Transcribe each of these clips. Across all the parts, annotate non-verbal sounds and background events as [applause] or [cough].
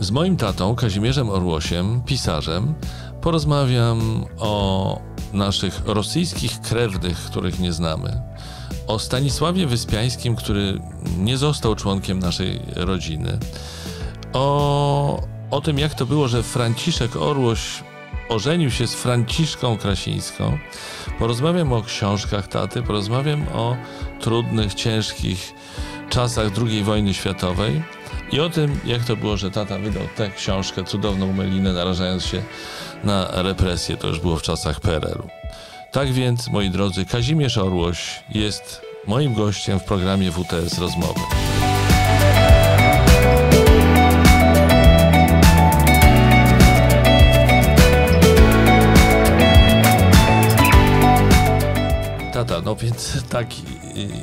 Z moim tatą, Kazimierzem Orłosiem, pisarzem, porozmawiam o naszych rosyjskich krewnych, których nie znamy, o Stanisławie Wyspiańskim, który nie został członkiem naszej rodziny, o, o tym, jak to było, że Franciszek Orłoś ożenił się z Franciszką Krasińską. Porozmawiam o książkach taty, porozmawiam o trudnych, ciężkich czasach II wojny światowej i o tym, jak to było, że tata wydał tę książkę, cudowną melinę, narażając się na represję. To już było w czasach PRL-u. Tak więc, moi drodzy, Kazimierz Orłoś jest moim gościem w programie WTS Rozmowy. No więc tak,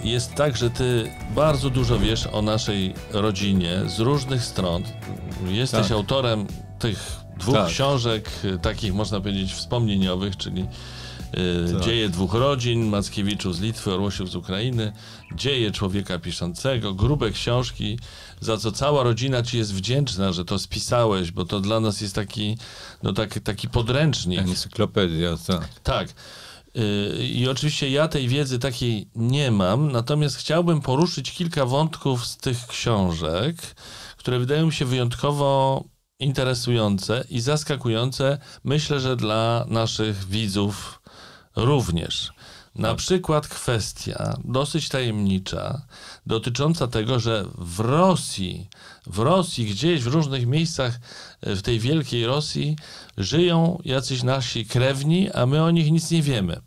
jest tak, że ty bardzo dużo wiesz o naszej rodzinie z różnych stron. Jesteś Tak. autorem tych dwóch Tak. książek, takich można powiedzieć wspomnieniowych, czyli y, Tak. Dzieje dwóch rodzin, Mackiewiczów z Litwy, Orłosiów z Ukrainy, Dzieje człowieka piszącego, grube książki, za co cała rodzina ci jest wdzięczna, że to spisałeś, bo to dla nas jest taki, no tak, taki podręcznik. Encyklopedia, tak. Tak. Y, I oczywiście ja tej wiedzy takiej nie mam, natomiast chciałbym poruszyć kilka wątków z tych książek, które wydają mi się wyjątkowo interesujące i zaskakujące, myślę, że dla naszych widzów również. Na przykład kwestia dosyć tajemnicza, dotycząca tego, że w Rosji, w Rosji, gdzieś w różnych miejscach e, w tej wielkiej Rosji żyją jacyś nasi krewni, a my o nich nic nie wiemy.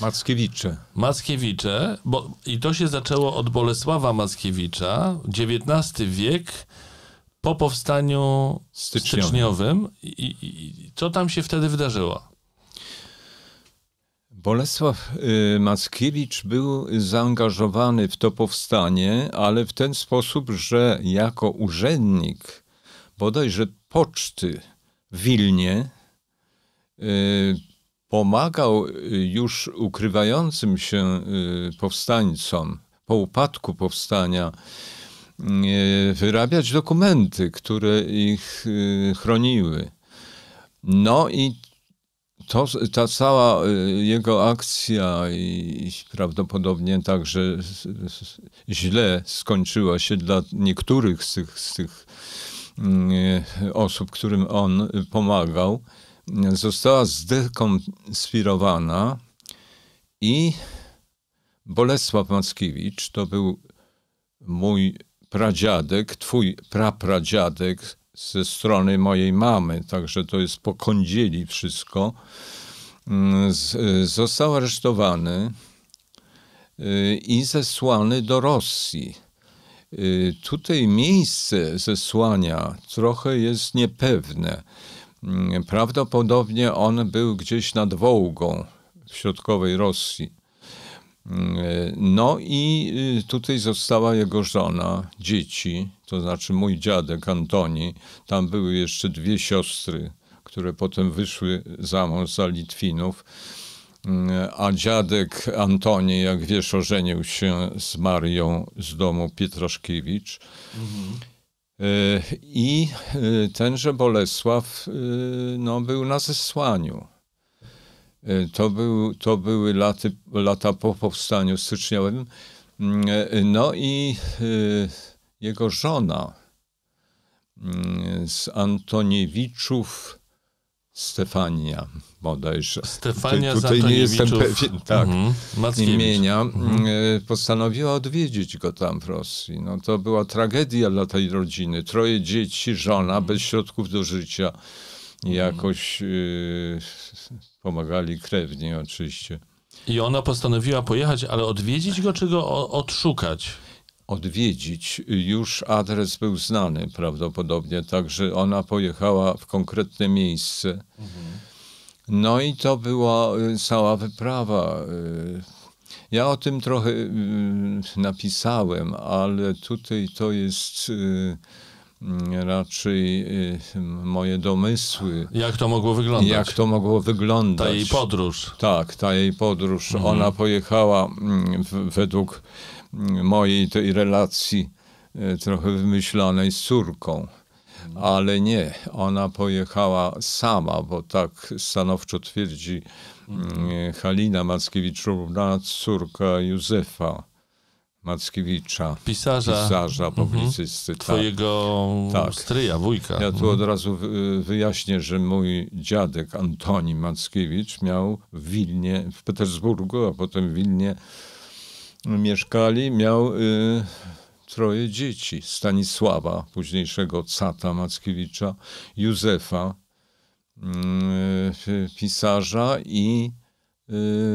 Mackiewicze. Mackiewicze, bo i to się zaczęło od Bolesława Mackiewicza, XIX wiek, po powstaniu Styczniowym. styczniowym. I, i, co tam się wtedy wydarzyło? Bolesław y, Mackiewicz był zaangażowany w to powstanie, ale w ten sposób, że jako urzędnik bodajże poczty w Wilnie y, pomagał y, już ukrywającym się y, powstańcom po upadku powstania y, wyrabiać dokumenty, które ich chroniły. No i to, ta cała jego akcja i prawdopodobnie także źle skończyła się dla niektórych z tych, z tych osób, którym on pomagał, została zdekonspirowana i Bolesław Mackiewicz to był mój pradziadek, twój prapradziadek ze strony mojej mamy, także to jest po kądzieli wszystko, mm, został aresztowany y, i zesłany do Rosji. Y, Tutaj miejsce zesłania trochę jest niepewne. Mm, Prawdopodobnie on był gdzieś nad Wołgą w środkowej Rosji. No i y, tutaj została jego żona, dzieci, to znaczy mój dziadek Antoni. Tam były jeszcze dwie siostry, które potem wyszły za mąż za Litwinów. Mm, A dziadek Antoni, jak wiesz, ożenił się z Marią z domu Pietraszkiewicz. Y, I y, tenże Bolesław y, no, był na zesłaniu. To, był, to były laty, lata po powstaniu styczniowym. No i jego żona z Antoniewiczów Stefania bodajże. Stefania Tutaj nie jestem pewien, tak, mhm, imienia. y, Postanowiła odwiedzić go tam w Rosji. No, to była tragedia dla tej rodziny. Troje dzieci, żona bez środków do życia. I jakoś y, pomagali krewni oczywiście. I ona postanowiła pojechać, ale odwiedzić go, czy go odszukać? Odwiedzić. Już adres był znany prawdopodobnie, także ona pojechała w konkretne miejsce. No i to była y, cała wyprawa. y. Ja o tym trochę y, napisałem, ale tutaj to jest mm, raczej moje domysły. Jak to mogło wyglądać? Jak to mogło wyglądać? Ta jej podróż. Tak, ta jej podróż. Ona pojechała mm, według mojej tej relacji e, trochę wymyślonej z córką. Ale nie, ona pojechała sama, bo tak stanowczo twierdzi mm, Halina Mackiewiczowa, córka Józefa Mackiewicza, Pisarza, pisarza publicysty. tak. twojego Tak. stryja, wujka. Ja tu od razu wy- wyjaśnię, że mój dziadek Antoni Mackiewicz miał w Wilnie, w Petersburgu, a potem w Wilnie mieszkali, miał y, troje dzieci. Stanisława, późniejszego cata Mackiewicza, Józefa, y, pisarza i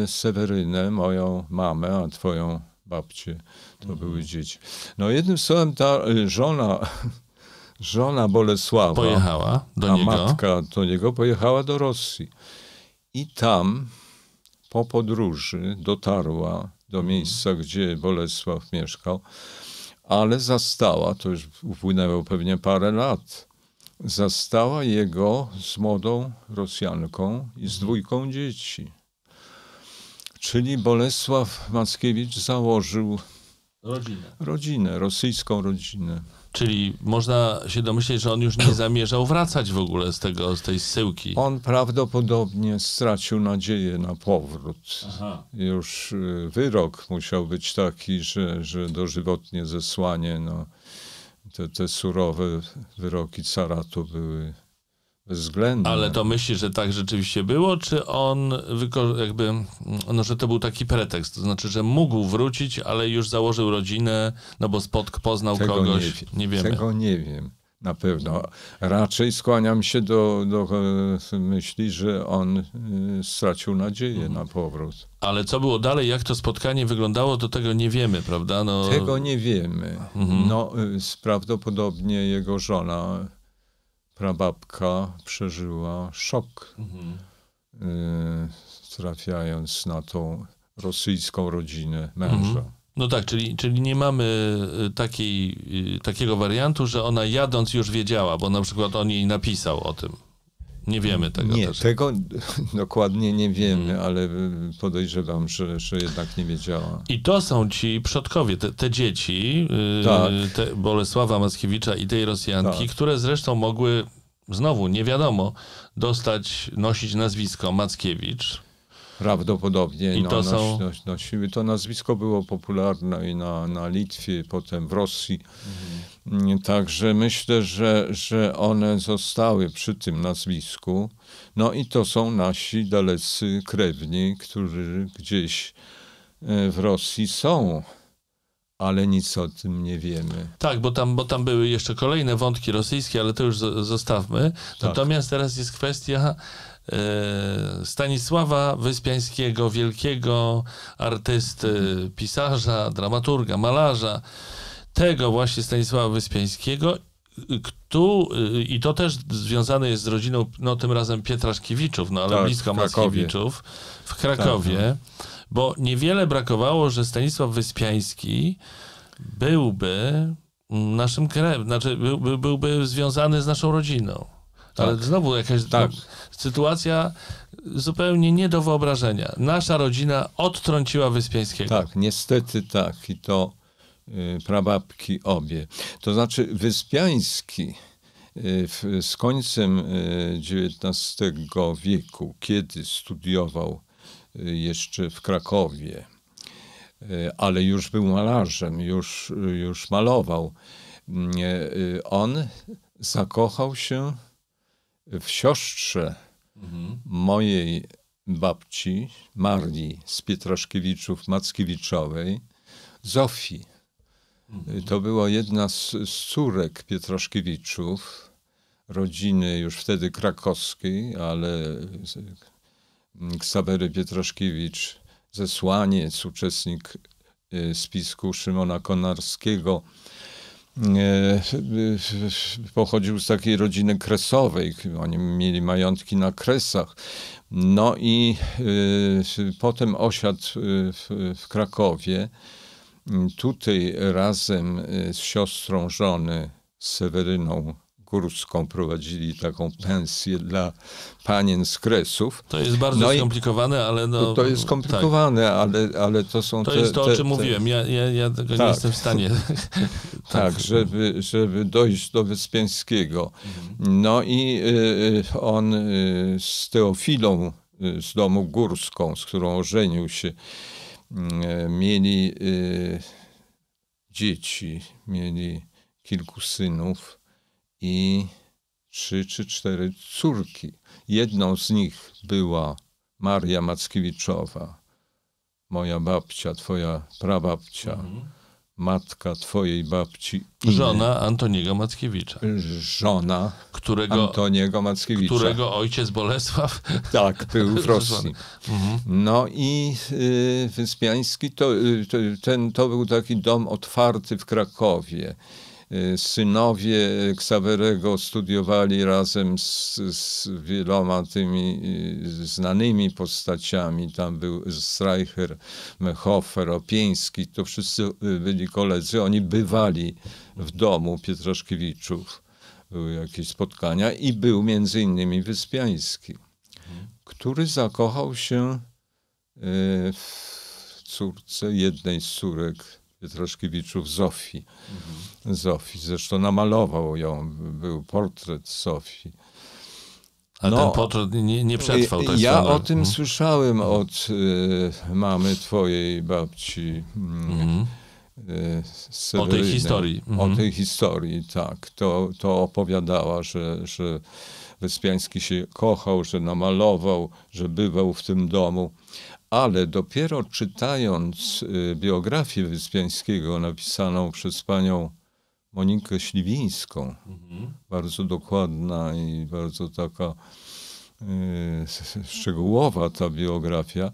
y, Sewerynę, moją mamę, a twoją babcię. To były dzieci. No jednym słowem ta y, żona, [laughs] żona Bolesława, Pojechała do a niego. matka do niego pojechała do Rosji. I tam po podróży dotarła do miejsca, gdzie Bolesław mieszkał, ale zastała, to już upłynęło pewnie parę lat, zastała jego z młodą Rosjanką i z dwójką dzieci. Czyli Bolesław Mackiewicz założył Rodzinę. rodzinę, rosyjską rodzinę. Czyli można się domyśleć, że on już nie zamierzał wracać w ogóle z, tego, z tej zsyłki. On prawdopodobnie stracił nadzieję na powrót. Aha. Już y, wyrok musiał być taki, że, że dożywotnie zesłanie, no, te, te surowe wyroki caratu były Ale to myśli, że tak rzeczywiście było, czy on jakby, no, że to był taki pretekst, to znaczy, że mógł wrócić, ale już założył rodzinę, no bo spotk poznał Tego kogoś, nie, nie, wiem. wiemy. Tego nie wiem. Na pewno. Raczej skłaniam się do, do e, myśli, że on y, stracił nadzieję Mhm. na powrót. Ale co było dalej, jak to spotkanie wyglądało, to tego nie wiemy, prawda? No, Tego nie wiemy. Mhm. No, y, prawdopodobnie jego żona, prababka, przeżyła szok, Mhm. y, trafiając na tą rosyjską rodzinę męża. No tak, czyli, czyli nie mamy y, takiej, y, takiego wariantu, że ona jadąc już wiedziała, bo na przykład on jej napisał o tym. Nie wiemy tego Nie, też. tego [laughs] dokładnie nie wiemy, Mhm. ale y, podejrzewam, że, że jednak nie wiedziała. I to są ci przodkowie, te, te dzieci, yy, Tak. te Bolesława Mackiewicza i tej Rosjanki, Tak. które zresztą mogły, znowu nie wiadomo, dostać, nosić nazwisko Mackiewicz. Prawdopodobnie I no, to nos, są- nos, nosiły. To nazwisko było popularne i na, na Litwie, potem w Rosji. Mm, Także myślę, że, że one zostały przy tym nazwisku. No i to są nasi dalecy krewni, którzy gdzieś e, w Rosji są, ale nic o tym nie wiemy. Tak, bo tam, bo tam były jeszcze kolejne wątki rosyjskie, ale to już zo- zostawmy. Tak. Natomiast teraz jest kwestia Stanisława Wyspiańskiego, wielkiego artysty, pisarza, dramaturga, malarza. Tego właśnie Stanisława Wyspiańskiego, y, i to też związane jest z rodziną, no tym razem Pietraszkiewiczów, no ale Tak, blisko. Mackiewiczów, w Krakowie, Tak, bo niewiele brakowało, że Stanisław Wyspiański byłby naszym krewem, znaczy był, był, byłby związany z naszą rodziną. Ale Tak. znowu jakaś Tak. no, sytuacja zupełnie nie do wyobrażenia. Nasza rodzina odtrąciła Wyspiańskiego. Tak, niestety tak. I to y, prababki obie. To znaczy Wyspiański y, w, z końcem y, XIX wieku, kiedy studiował y, jeszcze w Krakowie, y, ale już był malarzem, już, już malował, y, y, on zakochał się w siostrze mojej babci, Marii z Pietraszkiewiczów Mackiewiczowej, Zofii. To była jedna z, z córek Pietraszkiewiczów, rodziny już wtedy krakowskiej, ale Ksawery Pietraszkiewicz, zesłaniec, uczestnik y, spisku Szymona Konarskiego, pochodził z takiej rodziny kresowej. Oni mieli majątki na kresach. No i y, potem osiadł y, w, Krakowie. Tutaj razem z siostrą żony, Seweryną Górską prowadzili taką pensję dla panien z Kresów. To jest bardzo No skomplikowane, ale no... To, jest skomplikowane, ale, ale to są Tak. To te, jest to, te, o czym te, mówiłem. Ja, ja, ja tego nie Tak. jestem w stanie. [laughs] Tak, żeby, żeby dojść do Wyspiańskiego. Mhm. No i y, y, on y, z Teofilą z domu Górską, z którą ożenił się, y, mieli y, dzieci, mieli kilku synów i trzy czy cztery córki. Jedną z nich była Maria Mackiewiczowa, moja babcia, twoja prababcia, matka twojej babci. Iny. Żona Antoniego Mackiewicza, żona którego, Antoniego Mackiewicza. którego ojciec Bolesław... Tak, był w [laughs] Rosji. Mhm. No i y, Wyspiański to, y, ten, to był taki dom otwarty w Krakowie. Y, Synowie Ksawerego studiowali razem z, z wieloma tymi y, znanymi postaciami. Tam był Streicher, Mechofer, Opieński. To wszyscy y, byli koledzy. Oni bywali w domu Pietraszkiewiczów. Były jakieś spotkania i był między innymi Wyspiański który zakochał się y, w córce jednej z córek Pietraszkiewiczów, Zofii. Zofii. Zresztą namalował ją, był portret Zofii. A No. ten portret nie, nie przetrwał. Tak ja o tym słyszałem od y, mamy twojej babci. mm, Mhm. y, O tej historii. O Mhm. tej historii, tak. To, to opowiadała, że, że Wyspiański się kochał, że namalował, że bywał w tym domu. Ale dopiero czytając y, biografię Wyspiańskiego napisaną przez panią Monikę Śliwińską, Mhm. bardzo dokładna i bardzo taka y, szczegółowa ta biografia,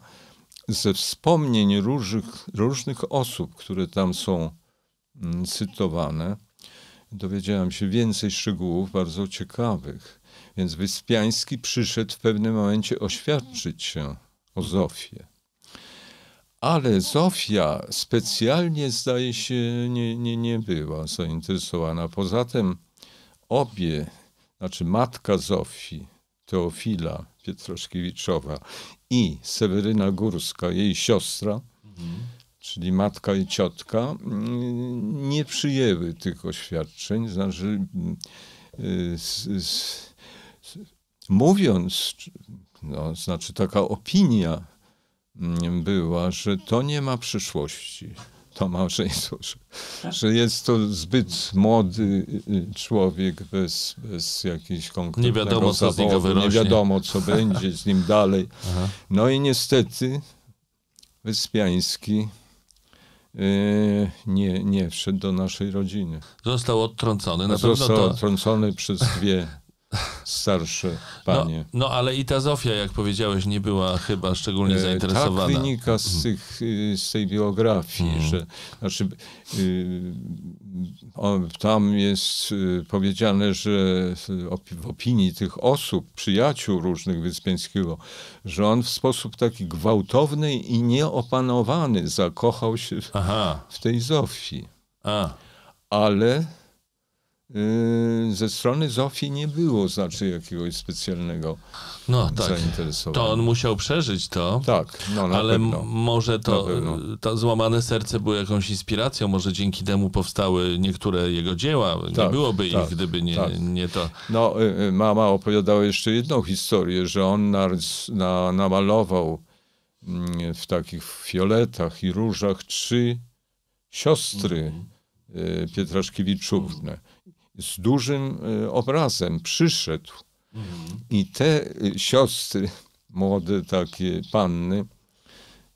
ze wspomnień różnych, różnych osób, które tam są mm, cytowane, dowiedziałem się więcej szczegółów bardzo ciekawych. Więc Wyspiański przyszedł w pewnym momencie oświadczyć się Zofię. Ale Zofia specjalnie, zdaje się, nie, nie, nie była zainteresowana. Poza tym obie, znaczy matka Zofii, Teofila Pietraszkiewiczowa i Seweryna Górska, jej siostra, czyli matka i ciotka, nie przyjęły tych oświadczeń. Znaczy, y, s- s- s- mówiąc, no, znaczy taka opinia mm, była, że to nie ma przyszłości. To małżeństwo, że, że jest to zbyt młody y, y, człowiek bez, bez jakiejś konkretnego Nie wiadomo, co z niego zawodu, nie wyrośnie. wiadomo, co będzie z nim dalej. Aha. No i niestety Wyspiański y, nie, nie wszedł do naszej rodziny. Został odtrącony. Na Został pewno to... odtrącony przez dwie [laughs] starsze No, panie. no ale i ta Zofia, jak powiedziałeś, nie była chyba szczególnie E, zainteresowana. Tak wynika z, tych, y, z tej biografii, Mhm. że znaczy, y, tam jest y, powiedziane, że w opinii tych osób, przyjaciół różnych Wyspiańskiego, że on w sposób taki gwałtowny i nieopanowany zakochał się w, Aha, w tej Zofii. a, Ale ze strony Zofii nie było znaczy jakiegoś specjalnego no tak. zainteresowania. To on musiał przeżyć to. Tak, no na ale pewno. może to, Na pewno. to złamane serce było jakąś inspiracją, może dzięki temu powstały niektóre jego dzieła. Nie Tak, byłoby tak, ich, gdyby nie, tak. nie to. No, y, y, mama opowiadała jeszcze jedną historię, że on narys, na, namalował mm, w takich fioletach i różach trzy siostry y, Pietraszkiewiczówne. Z dużym y, obrazem przyszedł i te y, siostry, młode takie panny,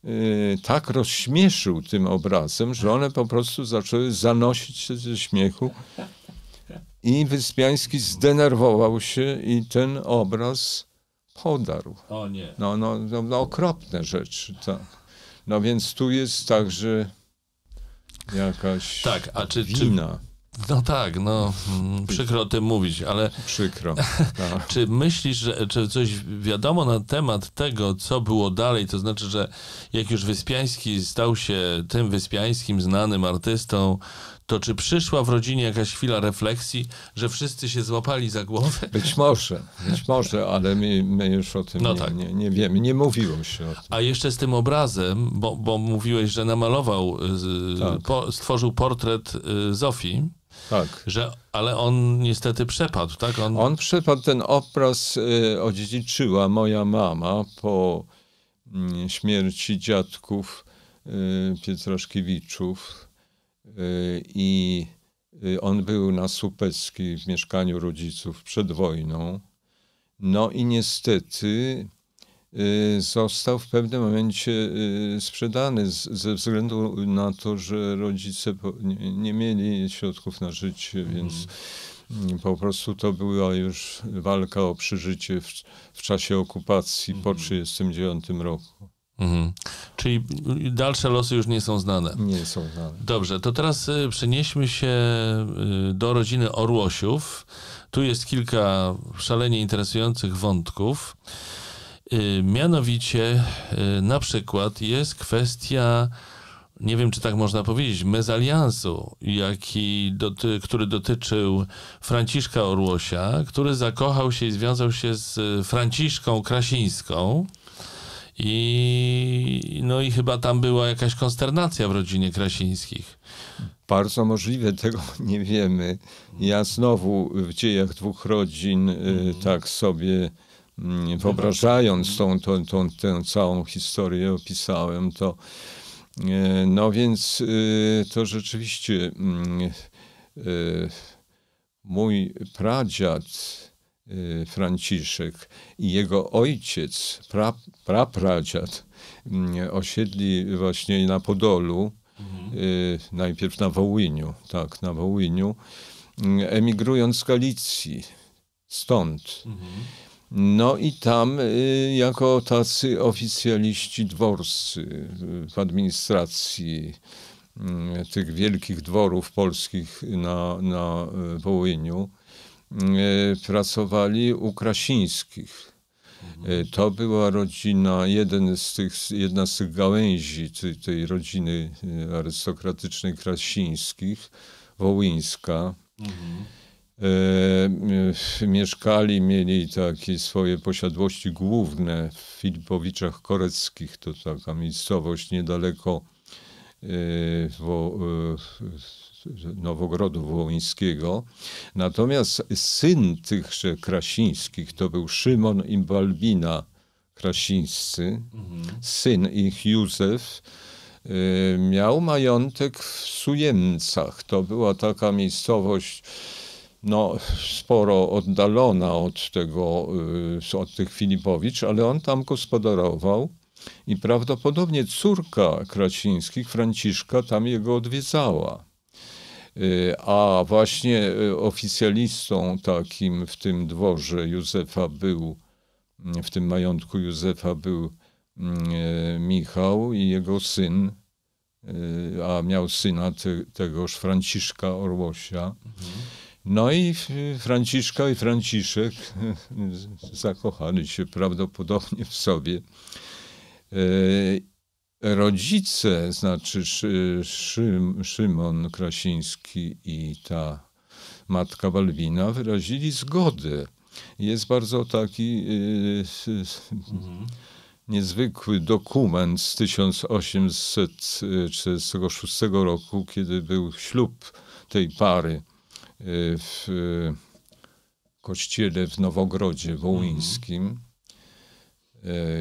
y, tak rozśmieszył tym obrazem, że one po prostu zaczęły zanosić się ze śmiechu i Wyspiański zdenerwował się i ten obraz podarł. O nie. No, no, no, no okropne rzeczy, tak. No więc tu jest także jakaś Tak, a czy, czy wina. No tak, no mm, przykro o tym mówić, ale Przykro. Tak. [laughs] Czy myślisz, że czy coś wiadomo na temat tego, co było dalej? To znaczy, że jak już Wyspiański stał się tym Wyspiańskim znanym artystą, to czy przyszła w rodzinie jakaś chwila refleksji, że wszyscy się złapali za głowę? Być może, być może, ale my, my już o tym No nie, tak. nie, nie wiemy, nie mówiło się o tym. A jeszcze z tym obrazem, bo, bo mówiłeś, że namalował, Tak. po, stworzył portret y, Zofii, Tak. że, ale on niestety przepadł, tak? On, On przepadł, ten obraz y, odziedziczyła moja mama po mm, śmierci dziadków y, Pietraszkiewiczów y, i y, on był na Supeckiej w mieszkaniu rodziców przed wojną. No i niestety y, został w pewnym momencie y, sprzedany ze względu na to, że rodzice nie, mieli środków na życie, więc mm, po prostu to była już walka o przeżycie w, w czasie okupacji po 1939 roku. Mhm. Czyli dalsze losy już nie są znane. Nie są znane. Dobrze, to teraz y, przenieśmy się y, do rodziny Orłosiów. Tu jest kilka szalenie interesujących wątków. Y, Mianowicie, na przykład, jest kwestia, nie wiem czy tak można powiedzieć, mezaliansu, jaki doty, który dotyczył Franciszka Orłosia, który zakochał się i związał się z Franciszką Krasińską. I, no i chyba tam była jakaś konsternacja w rodzinie Krasińskich. Bardzo możliwe, tego nie wiemy. Ja znowu w dziejach dwóch rodzin y, tak sobie mm, wyobrażając tą, tą, tą, tę całą historię opisałem, to e, no więc y, to rzeczywiście mm, y, mój pradziad y, Franciszek i jego ojciec, pra, prapradziad, mm, osiedli właśnie na Podolu, y, najpierw na Wołyniu, tak, na Wołyniu, mm, emigrując z Galicji, stąd. No i tam y, jako tacy oficjaliści dworscy y, w administracji y, tych wielkich dworów polskich na, na y, Wołyniu y, pracowali u Krasińskich. Y, To była rodzina, jeden z tych, jedna z tych gałęzi tej, tej rodziny y, arystokratycznej Krasińskich, wołyńska. E, e, mieszkali, mieli takie swoje posiadłości główne w Filipowiczach Koreckich, to taka miejscowość niedaleko e, wo, e, Nowogrodu Wołyńskiego. Natomiast syn tychże Krasińskich to był Szymon i Balbina Krasińscy, syn ich Józef, y, miał majątek w Sujemcach. To była taka miejscowość no, sporo oddalona od tego, y, od tych Filipowicz, ale on tam gospodarował i prawdopodobnie córka Krasińskich, Franciszka, tam jego odwiedzała. Y, A właśnie y, oficjalistą takim w tym dworze Józefa był, w tym majątku Józefa był mm, e, Michał i jego syn, y, a miał syna te, tegoż Franciszka Orłosia. No i y, Franciszka i Franciszek [laughs] zakochali się prawdopodobnie w sobie. Rodzice, znaczy Szy, Szym, Szymon Krasiński i ta matka Balbina wyrazili zgodę. Jest bardzo taki s- niezwykły dokument z 1846 roku, kiedy był ślub tej pary y, w kościele w Nowogrodzie Wołyńskim. E,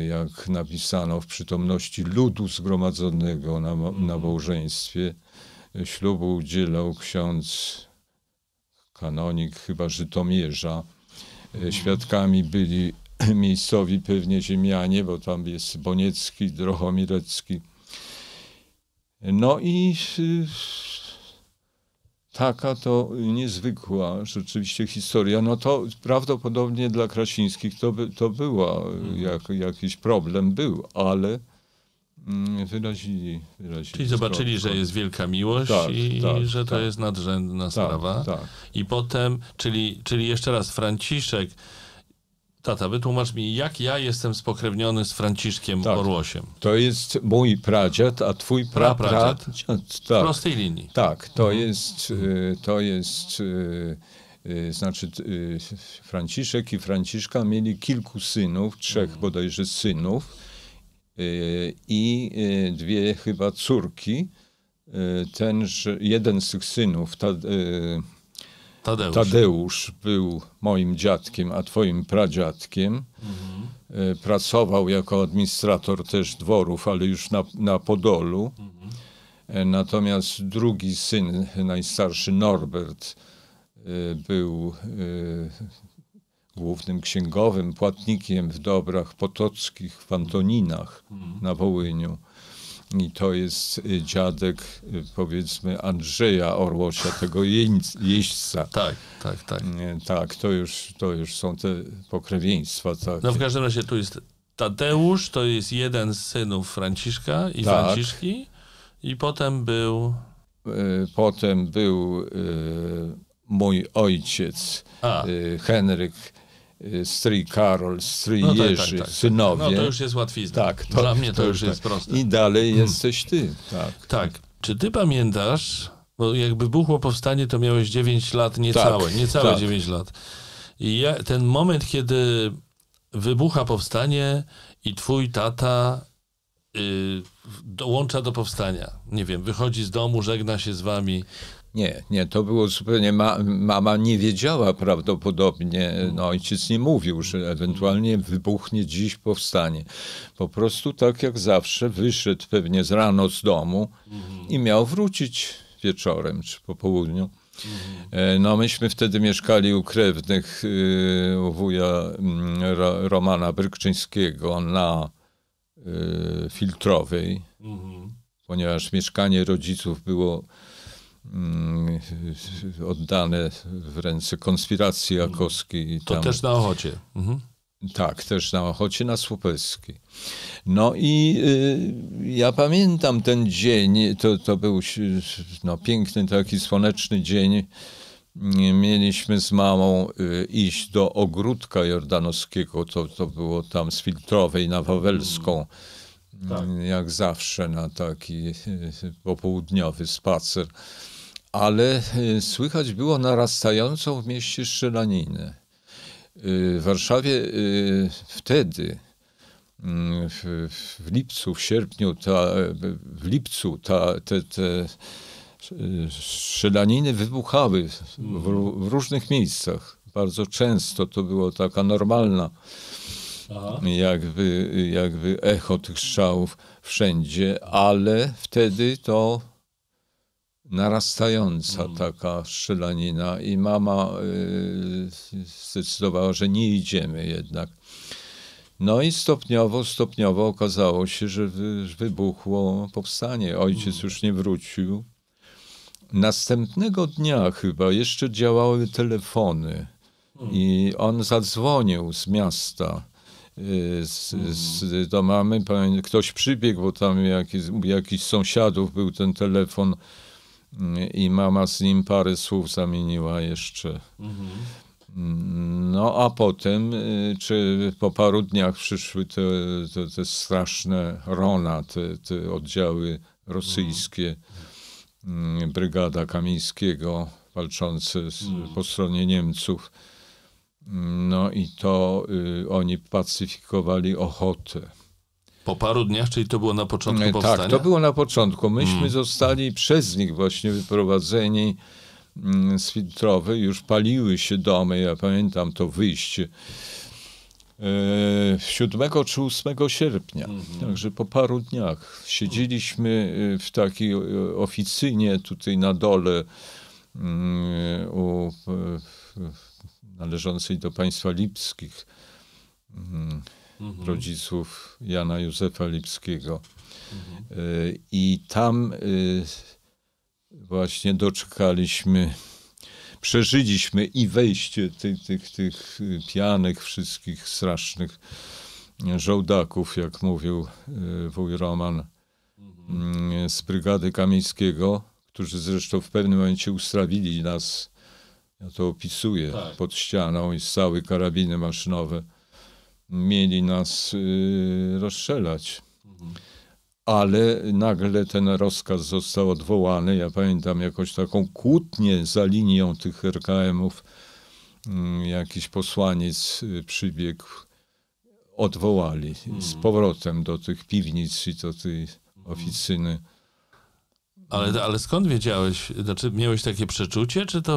Jak napisano w przytomności ludu zgromadzonego na, mo- na małżeństwie, e, ślubu udzielał ksiądz kanonik chyba Żytomierza. E, Świadkami byli [clears throat] miejscowi pewnie ziemianie, bo tam jest Boniecki, Drochomirecki. No i taka to niezwykła rzeczywiście historia. No to prawdopodobnie dla Krasińskich to, by, to była y, jak, jakiś problem był, ale mm, wyrazili, wyrazili Czyli zobaczyli, zgodę. że jest wielka miłość Tak, i tak, że to tak. jest nadrzędna sprawa. Tak, tak. I potem, czyli, czyli jeszcze raz, Franciszek Tata, wytłumacz mi, jak ja jestem spokrewniony z Franciszkiem Tak. Orłosiem? To jest mój pradziad, a twój pra, pra, Prapradziad. w W tak, prostej linii. tak, to jest, y, to jest, y, y, znaczy Franciszek i Franciszka mieli kilku synów, trzech bodajże synów i dwie chyba córki. Tenże, jeden z tych synów, ta, Tadeusz. Tadeusz był moim dziadkiem, a twoim pradziadkiem. E, Pracował jako administrator też dworów, ale już na, na Podolu. E, Natomiast drugi syn, najstarszy Norbert, e, był głównym księgowym, płatnikiem w dobrach potockich w Antoninach na Wołyniu. I to jest e, dziadek, e, powiedzmy, Andrzeja Orłosia, tego jeźdźca. Tak, tak, tak. Tak, to już, to już są te pokrewieństwa. Tak. No w każdym razie tu jest Tadeusz, to jest jeden z synów Franciszka i Tak. Franciszki. I potem był... E, Potem był mój ojciec, A, Henryk, stryj Karol, stryj no tak, Jerzy, tak, tak. synowie. No to już jest łatwizna. tak, Dla mnie to, już tak. jest proste. I dalej jesteś ty. Tak. Tak. Czy ty pamiętasz, bo jak wybuchło powstanie, to miałeś 9 lat, niecałe, Tak, niecałe tak. 9 lat. I ja, ten moment, kiedy wybucha powstanie i twój tata y, dołącza do powstania. Nie wiem, wychodzi z domu, żegna się z wami. Nie, nie, to było zupełnie. Ma, mama nie wiedziała prawdopodobnie, no ojciec nie mówił, że ewentualnie wybuchnie dziś powstanie. Po prostu tak jak zawsze wyszedł pewnie z rano z domu i miał wrócić wieczorem czy po południu. E, No myśmy wtedy mieszkali u krewnych y, u wuja mm, Ro, Romana Brykczyńskiego na y, Filtrowej, ponieważ mieszkanie rodziców było oddane w ręce konspiracji jakowskiej. i To tam- też na Ochocie. Mhm. tak, też na Ochocie na Słupeckiej. No i y, ja pamiętam ten dzień, to, to był no, piękny taki słoneczny dzień. Mieliśmy z mamą y, iść do ogródka jordanowskiego, to, to było tam z Filtrowej na Wawelską, Tak. jak zawsze na taki y, popołudniowy spacer. Ale y, słychać było narastającą w mieście strzelaninę. Y, W Warszawie wtedy, mm, w, lipcu, w sierpniu, ta, w lipcu ta, te, te strzelaniny wybuchały w, w różnych miejscach. Bardzo często to było taka normalna jakby, jakby echo tych strzałów wszędzie, ale wtedy to narastająca taka strzelanina i mama y, zdecydowała, że nie idziemy jednak. No i stopniowo, stopniowo okazało się, że wy, że wybuchło powstanie. Ojciec już nie wrócił. Następnego dnia chyba jeszcze działały telefony i on zadzwonił z miasta z, z, mamy. Ktoś przybiegł, bo tam jakiś, u jakichś sąsiadów był ten telefon y, i mama z nim parę słów zamieniła jeszcze. Mm, No a potem, y, czy po paru dniach przyszły te, te, te straszne Rona, te, te oddziały rosyjskie, mm, brygada Kamińskiego walczące z, po stronie Niemców. No i to y, oni pacyfikowali Ochotę. Po paru dniach, czyli to było na początku E, powstania? Tak, to było na początku. Myśmy zostali przez nich właśnie wyprowadzeni mm, z Filtrowej. Już paliły się domy. Ja pamiętam to wyjście. E, 7 czy 8 sierpnia. Także po paru dniach siedzieliśmy e, w takiej e, oficynie tutaj na dole mm, u, e, należącej do państwa lipskich mm, rodziców Jana Józefa Lipskiego. E, I tam e, właśnie doczekaliśmy, przeżyliśmy i wejście tych, tych, tych pijanych, wszystkich strasznych żołdaków, jak mówił y, wuj Roman, mm, z brygady Kamińskiego, którzy zresztą w pewnym momencie ustawili nas, ja to opisuję, Tak. pod ścianą i stały karabiny maszynowe mieli nas y, rozstrzelać. Ale nagle ten rozkaz został odwołany. Ja pamiętam jakąś taką kłótnię za linią tych RKM-ów. Mm, Jakiś posłaniec y, przybiegł, odwołali z powrotem do tych piwnic i do tej oficyny. Ale, ale skąd wiedziałeś? Znaczy, miałeś takie przeczucie, czy to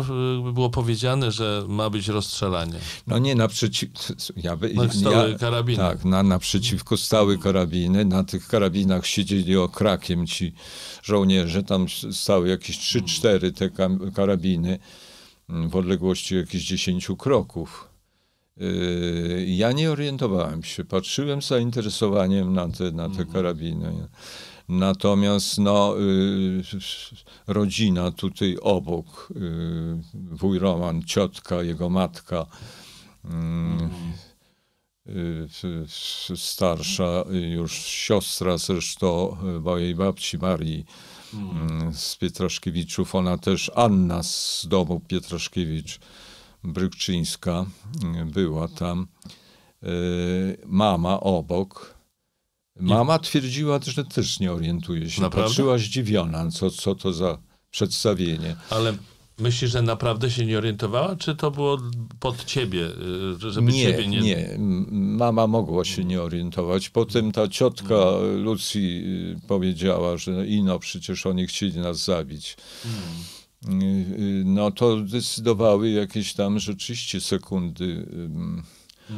y, było powiedziane, że ma być rozstrzelanie? No nie naprzeciw... Ja, by- No, stały ja, karabiny. Tak, na, naprzeciwko stały karabiny. Na tych karabinach siedzieli okrakiem ci żołnierze. Tam stały jakieś 3-4 te kam- karabiny mm, w odległości jakichś 10 kroków. Yy, Ja nie orientowałem się. Patrzyłem z zainteresowaniem na te, na te karabiny. Natomiast no, y, rodzina tutaj obok, y, wuj Roman, ciotka, jego matka, y, starsza już siostra zresztą mojej babci Marii z Pietraszkiewiczów, ona też Anna z domu Pietraszkiewicz, Brykczyńska była tam, mama obok. Mama twierdziła, że też nie orientuje się. Naprawdę? Patrzyła zdziwiona, co, co to za przedstawienie. Ale myślisz, że naprawdę się nie orientowała, czy to było pod ciebie, y, że- żeby nie, ciebie nie... nie. Mama mogła się nie orientować. Potem ta ciotka Mm. Lucji y, powiedziała, że ino, przecież oni chcieli nas zabić. Mm. Y, No to decydowały jakieś tam rzeczywiście sekundy. Mhm.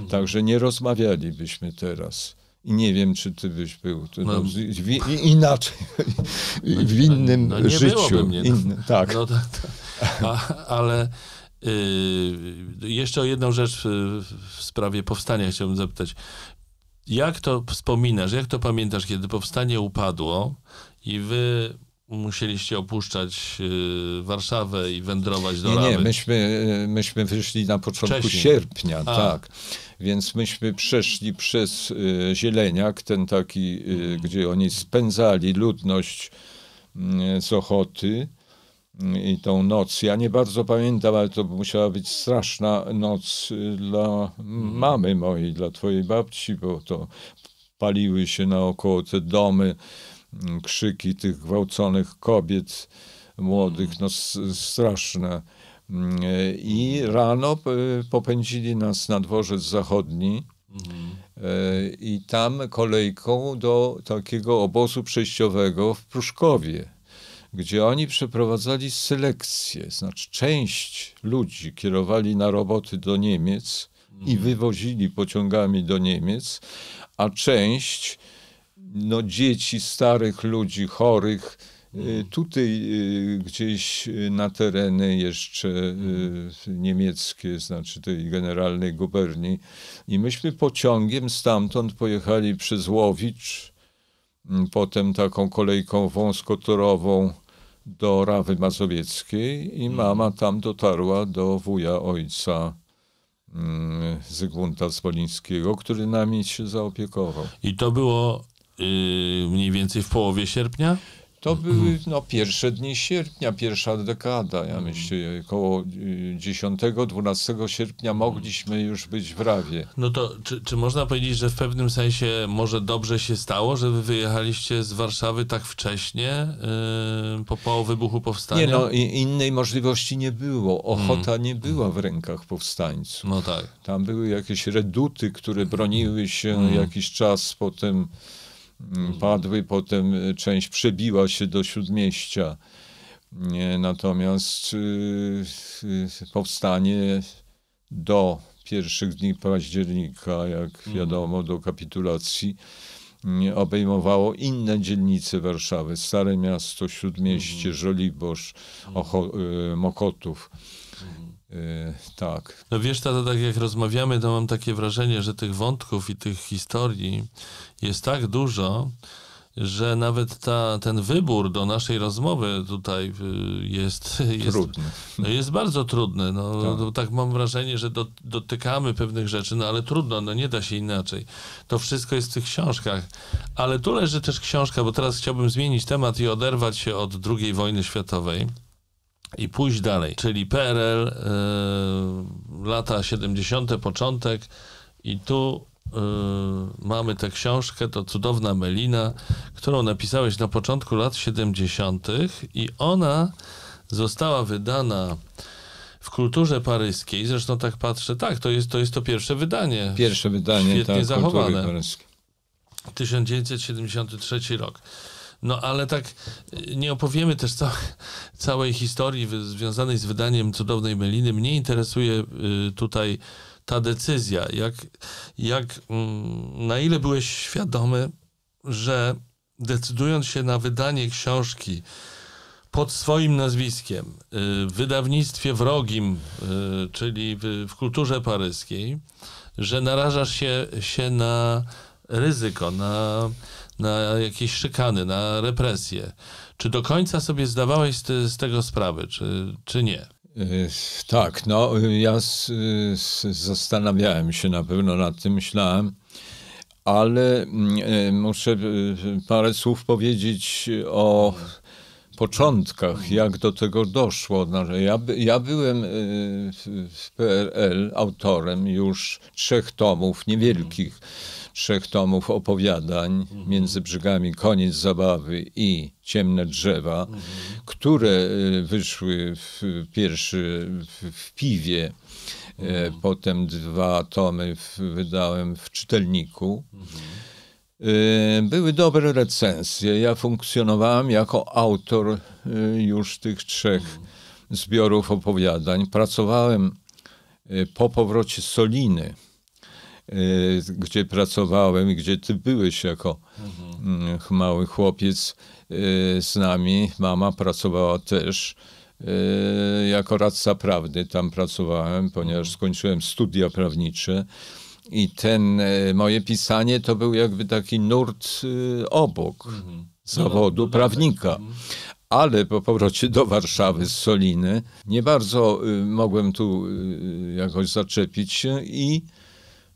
Także nie rozmawialibyśmy teraz. I nie wiem, czy ty byś był No. no, inaczej, [laughs] w innym no nie życiu. mnie, no. Inny- tak. No, to, to, a, ale y, jeszcze o jedną rzecz y, w sprawie powstania chciałbym zapytać. Jak to wspominasz, jak to pamiętasz, kiedy powstanie upadło i wy musieliście opuszczać y, Warszawę i wędrować do Nie, nie, myśmy, myśmy wyszli na początku Wcześniej. sierpnia, A. tak. Więc myśmy przeszli przez y, Zieleniak, ten taki, y, gdzie oni spędzali ludność y, z Ochoty y, i tą noc. Ja nie bardzo pamiętam, ale to musiała być straszna noc y, dla mamy mojej, dla twojej babci, bo to paliły się naokoło te domy, krzyki tych gwałconych kobiet młodych, no straszne. Mm, I rano p- popędzili nas na dworzec zachodni e, i tam kolejką do takiego obozu przejściowego w Pruszkowie, gdzie oni przeprowadzali selekcję. Znaczy część ludzi kierowali na roboty do Niemiec i wywozili pociągami do Niemiec, a część no, dzieci, starych ludzi, chorych, y, tutaj y, gdzieś y, na tereny jeszcze y, niemieckie, znaczy tej generalnej guberni. I myśmy pociągiem stamtąd pojechali przez Łowicz, mm, potem taką kolejką wąskotorową do Rawy Mazowieckiej i mama tam dotarła do wuja ojca mm, Zygmunta Smolińskiego, który nami się zaopiekował. I to było y, mniej więcej w połowie sierpnia? To były no, pierwsze dni sierpnia, pierwsza dekada. Ja myślę, około y, 10-12 sierpnia mogliśmy już być w Rawie. No to czy, czy można powiedzieć, że w pewnym sensie może dobrze się stało, że wy wyjechaliście z Warszawy tak wcześnie, yy, po, po wybuchu powstania? Nie no, innej możliwości nie było. Ochota nie była w rękach powstańców. No tak. Tam były jakieś reduty, które broniły się jakiś czas, potem mm, padły, potem y, część przebiła się do śródmieścia. Natomiast y, y, powstanie do pierwszych dni października, jak wiadomo, do kapitulacji, nie, obejmowało inne dzielnice Warszawy. Stare Miasto, Śródmieście, Żoliborz, Ocho, Mokotów. Y, tak. No wiesz, to tak jak rozmawiamy, to mam takie wrażenie, że tych wątków i tych historii jest tak dużo, że nawet ta, ten wybór do naszej rozmowy tutaj y, jest, jest, Trudny. no jest bardzo trudny. No, Tak. tak. tak mam wrażenie, że do, dotykamy pewnych rzeczy, no ale trudno, no nie da się inaczej. To wszystko jest w tych książkach. Ale tu leży też książka, bo teraz chciałbym zmienić temat i oderwać się od II wojny światowej i pójść dalej, czyli PRL, y, lata 70., początek i tu mamy tę książkę, to Cudowna Melina, którą napisałeś na początku lat 70. i ona została wydana w kulturze paryskiej. Zresztą tak patrzę, tak, to jest to, jest to pierwsze wydanie. Pierwsze wydanie, Świetnie tak, zachowane. kultury paryskiej. 1973 rok. No ale tak y, nie opowiemy też ca [laughs] całej historii związanej z wydaniem Cudownej Meliny. Mnie interesuje y, tutaj ta decyzja. Jak, jak, mm, na ile byłeś świadomy, że decydując się na wydanie książki pod swoim nazwiskiem y, w wydawnictwie wrogim, czyli w kulturze paryskiej, że narażasz się, się na ryzyko, na, na jakieś szykany, na represje. Czy do końca sobie zdawałeś z, te, z tego sprawę, czy, czy nie? Y, Tak, no ja y, s- zastanawiałem się na pewno nad tym, myślałem, ale mm, y, muszę y, parę słów powiedzieć o początkach, jak do tego doszło. Znaczy, Ja, ja byłem w PRL autorem już trzech tomów, niewielkich trzech tomów opowiadań między brzegami Koniec zabawy i Ciemne drzewa, które y, wyszły w pierwszy w, w piwie. E, Potem dwa tomy w, wydałem w czytelniku. Y, Były dobre recenzje. Ja funkcjonowałem jako autor już tych trzech zbiorów opowiadań. Pracowałem po powrocie z Soliny, gdzie pracowałem i gdzie ty byłeś jako mm, mały chłopiec y, z nami. Mama pracowała też y, jako radca prawdy. Tam pracowałem, ponieważ skończyłem studia prawnicze. I ten e, moje pisanie to był jakby taki nurt y, obok zawodu prawnika. Ale po powrocie do Warszawy z Soliny nie bardzo y, mogłem tu y, jakoś zaczepić się i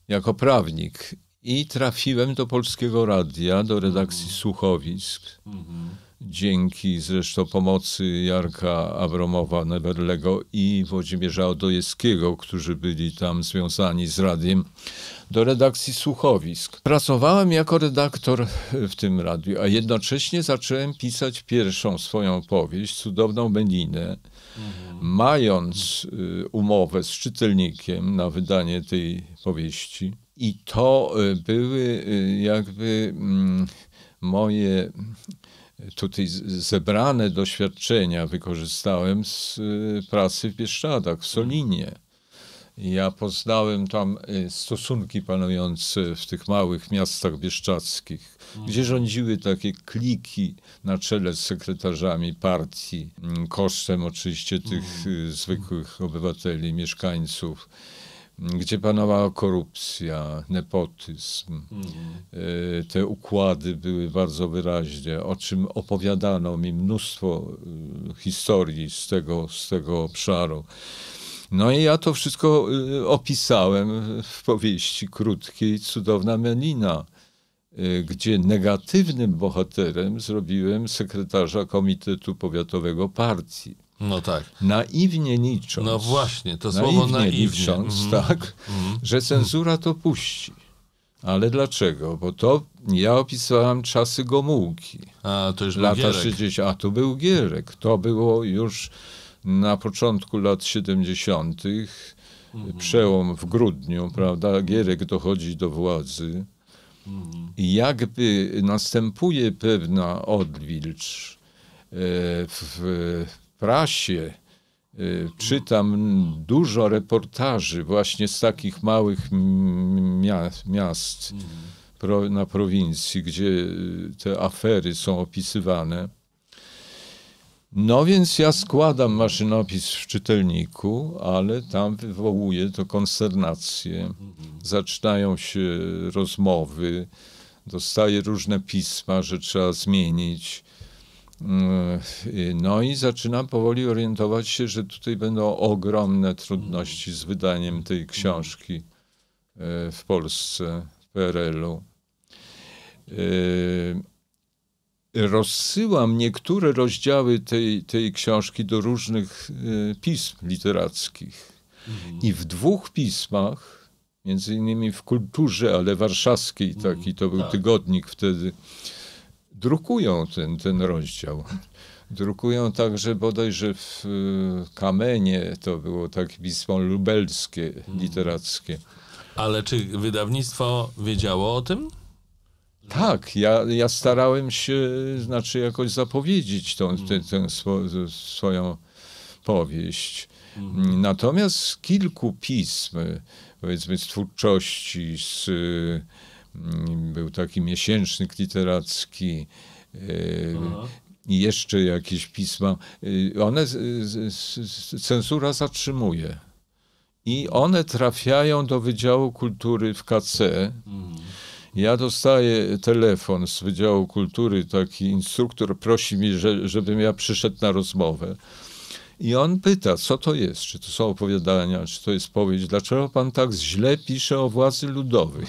jako prawnik. I trafiłem do Polskiego Radia, do redakcji Słuchowisk. Dzięki zresztą pomocy Jarka Abromowa Neverlego i Włodzimierza Odojewskiego, którzy byli tam związani z radiem, do redakcji Słuchowisk. Pracowałem jako redaktor w tym radiu, a jednocześnie zacząłem pisać pierwszą swoją powieść, Cudowną Melinę, mając y, umowę z czytelnikiem na wydanie tej powieści. I to y, były y, jakby mm, moje tutaj zebrane doświadczenia wykorzystałem z pracy w Bieszczadach, w Solinie. Ja poznałem tam stosunki panujące w tych małych miastach bieszczadzkich, gdzie rządziły takie kliki na czele z sekretarzami partii, mm, kosztem oczywiście tych y, zwykłych obywateli, mieszkańców, mm, gdzie panowała korupcja, nepotyzm. Y, Te układy były bardzo wyraźnie, o czym opowiadano mi mnóstwo y, historii z tego, z tego obszaru. No i ja to wszystko opisałem w powieści krótkiej Cudowna Melina, gdzie negatywnym bohaterem zrobiłem sekretarza Komitetu Powiatowego Partii. No tak. Naiwnie licząc. No właśnie, to słowo naiwnie. licząc, Mhm. tak, że cenzura to puści. Ale dlaczego? Bo to ja opisałem czasy Gomułki A, to już był lata Gierek. 60. A tu był Gierek. To było już na początku lat 70. Mhm. Przełom w grudniu, prawda? Gierek dochodzi do władzy. Mhm. Jakby następuje pewna odwilż e, w prasie. e, Czytam dużo reportaży właśnie z takich małych miast pro, na prowincji, gdzie te afery są opisywane. No więc ja składam maszynopis w czytelniku, ale tam wywołuje to konsternację. Zaczynają się rozmowy, dostaję różne pisma, że trzeba zmienić. Mm, No i zaczynam powoli orientować się, że tutaj będą ogromne trudności z wydaniem tej książki e, w Polsce, w PRL-u. Rozsyłam niektóre rozdziały tej, tej książki do różnych y, pism literackich. I w dwóch pismach między innymi w kulturze, ale warszawskiej, taki to był tak. tygodnik wtedy, drukują ten, ten rozdział. Drukują także bodajże w y, Kamenie, to było takie pismo lubelskie, literackie. Ale czy wydawnictwo wiedziało o tym? Tak, ja, ja starałem się, znaczy jakoś zapowiedzieć tą, tę, tę swo, swoją powieść. Natomiast kilku pism, powiedzmy z twórczości, z, y, był taki miesięcznik literacki, y, i jeszcze jakieś pisma, y, one z- z- z- cenzura zatrzymuje. I one trafiają do Wydziału Kultury w KC. Ja dostaję telefon z Wydziału Kultury, taki instruktor prosi mnie, że, żebym ja przyszedł na rozmowę. I on pyta, co to jest, czy to są opowiadania, czy to jest powieść, dlaczego pan tak źle pisze o władzy ludowej?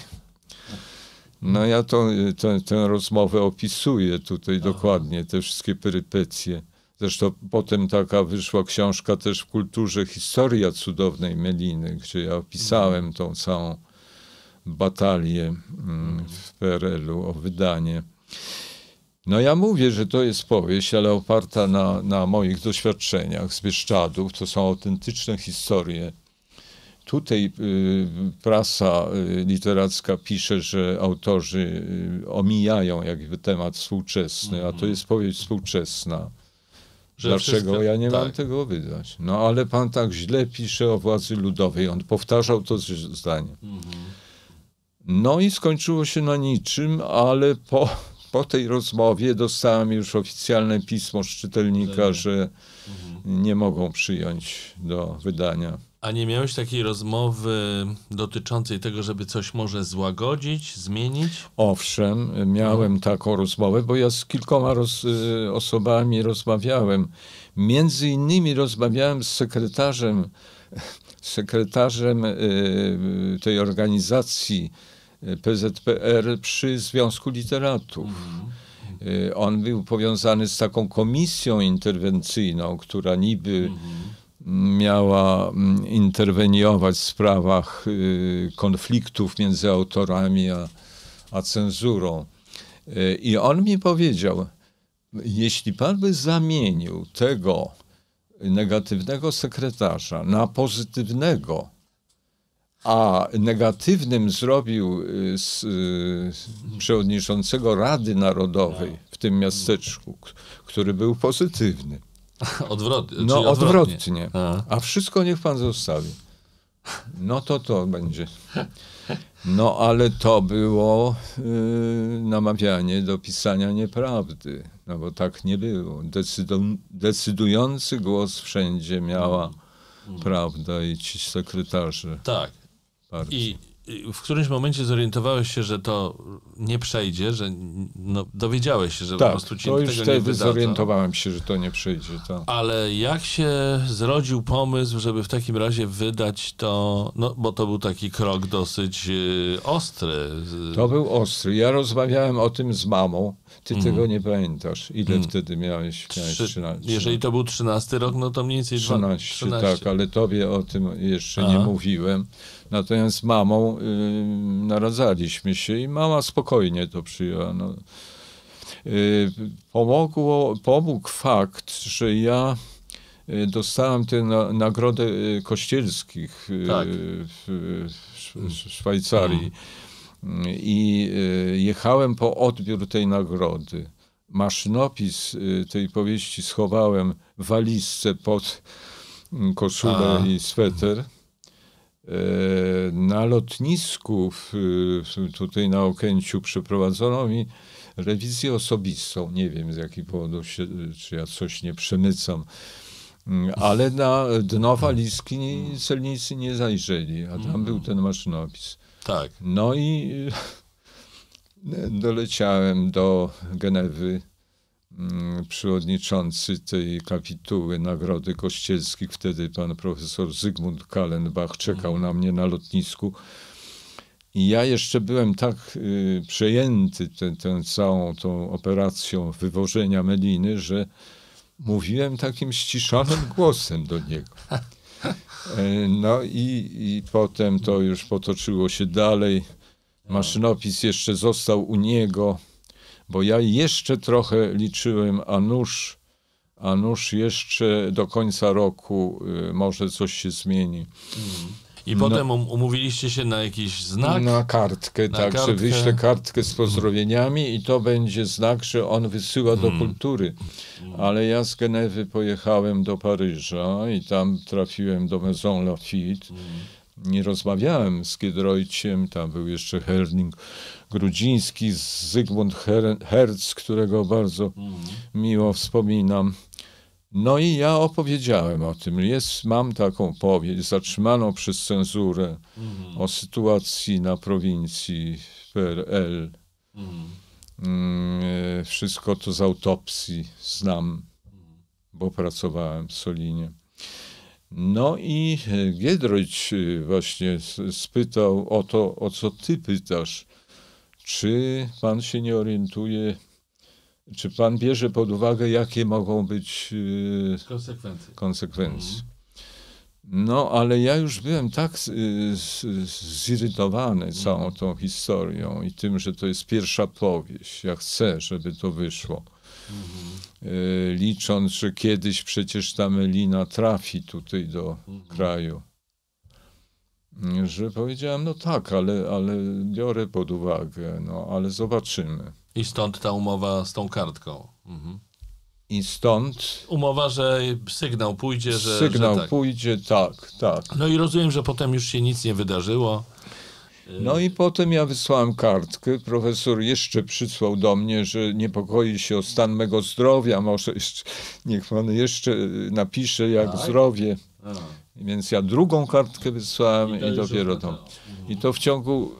No ja to, tę, tę rozmowę opisuję tutaj dokładnie, te wszystkie perypetie. Zresztą potem taka wyszła książka też w kulturze Historia cudownej Meliny, gdzie ja opisałem tą całą batalię mm, w PRL-u o wydanie. No ja mówię, że to jest powieść, ale oparta na, na moich doświadczeniach z Bieszczadów. To są autentyczne historie. Tutaj y, prasa y, literacka pisze, że autorzy y, omijają jakby temat współczesny, a to jest powieść współczesna. Że Dlaczego wszystko- ja nie mam tak. tego wydać? No ale pan tak źle pisze o władzy ludowej. On powtarzał to zdanie. No i skończyło się na niczym, ale po, po tej rozmowie dostałem już oficjalne pismo z czytelnika, że nie mogą przyjąć do wydania. A nie miałeś takiej rozmowy dotyczącej tego, żeby coś może złagodzić, zmienić? Owszem, miałem taką rozmowę, bo ja z kilkoma roz, y, osobami rozmawiałem. Między innymi rozmawiałem z sekretarzem, sekretarzem y, tej organizacji PZPR przy Związku Literatów. Y, On był powiązany z taką komisją interwencyjną, która niby miała mm, interweniować w sprawach y, konfliktów między autorami a, a cenzurą. Y, I on mi powiedział, jeśli pan by zamienił tego negatywnego sekretarza na pozytywnego, a negatywnym zrobił y, z, y, przewodniczącego Rady Narodowej w tym miasteczku, który był pozytywny. [laughs] Odwrotnie. No czyli odwrotnie. A. A wszystko niech pan zostawi. No to to będzie. No ale to było y, namawianie do pisania nieprawdy. No bo tak nie było. Decydu, decydujący głos wszędzie miała prawda i ci sekretarze Tak. Partii. I w którymś momencie zorientowałeś się, że to nie przejdzie, że no, dowiedziałeś się, że po tak, prostu ci to już tego nie wtedy wydadzą. zorientowałem się, że to nie przejdzie. Tak. Ale jak się zrodził pomysł, żeby w takim razie wydać to, no bo to był taki krok dosyć y, ostry. To był ostry. Ja rozmawiałem o tym z mamą. Ty Mhm. tego nie pamiętasz. Ile wtedy miałeś? miałeś Trzy- 13. jeżeli to był 13 rok, no to mniej więcej dwa- 13, 13. tak, ale tobie o tym jeszcze Aha. nie mówiłem. Natomiast z mamą y, naradzaliśmy się i mama spokojnie to przyjęła. No. Y, pomogło, pomógł fakt, że ja y, dostałem tę na, nagrodę y, kościelskich y, Tak. w, w, Szwajcarii. I jechałem po odbiór tej nagrody. Maszynopis tej powieści schowałem w walizce pod mm, koszulę A. i sweter. E, Na lotnisku w, tutaj na Okęciu przeprowadzono mi rewizję osobistą. Nie wiem z jakiego powodu, się, czy ja coś nie przemycam. Mm, Ale na dno walizki celnicy nie zajrzeli, a tam był ten maszynopis. Tak. No i [laughs] doleciałem do Genewy. Mm, Przewodniczący tej kapituły Nagrody Kościelskich, wtedy pan profesor Zygmunt Kallenbach czekał na mnie na lotnisku. I ja jeszcze byłem tak y, przejęty tę tę całą tą operacją wywożenia meliny, że mówiłem takim ściszonym [laughs] głosem do niego. E, no i, i potem to już potoczyło się dalej. Maszynopis jeszcze został u niego, bo ja jeszcze trochę liczyłem, a nuż, a nuż jeszcze do końca roku y, może coś się zmieni. I potem um, umówiliście się na jakiś znak? Na kartkę, Na tak, kartkę. że wyślę kartkę z pozdrowieniami i to będzie znak, że on wysyła do kultury. Ale ja z Genewy pojechałem do Paryża i tam trafiłem do Maison Lafitte. Nie rozmawiałem z Giedroyciem, tam był jeszcze Herning Grudziński, Zygmunt Her- Herz, którego bardzo miło wspominam. No i ja opowiedziałem o tym. Jest, mam taką powieść zatrzymaną przez cenzurę o sytuacji na prowincji PRL. Mm, e, Wszystko to z autopsji znam, bo pracowałem w Solinie. No i e, Giedroyć e, właśnie spytał o to, o co ty pytasz. Czy pan się nie orientuje, czy pan bierze pod uwagę, jakie mogą być e, Konsekwencje. konsekwencji. No, ale ja już byłem tak zirytowany całą tą historią i tym, że to jest pierwsza powieść. Ja chcę, żeby to wyszło. E, Licząc, że kiedyś przecież ta Melina trafi tutaj do kraju. Że powiedziałem, no tak, ale, ale biorę pod uwagę, no ale zobaczymy. I stąd ta umowa z tą kartką. Mhm. I stąd Umowa, że sygnał pójdzie, że. sygnał że tak. pójdzie, tak, tak. No i rozumiem, że potem już się nic nie wydarzyło. No i potem ja wysłałem kartkę. Profesor jeszcze przysłał do mnie, że niepokoi się o stan mego zdrowia. Może jeszcze, niech pan jeszcze napisze, jak Tak? zdrowie. Więc ja drugą kartkę wysłałem I i, dopiero to. I to w ciągu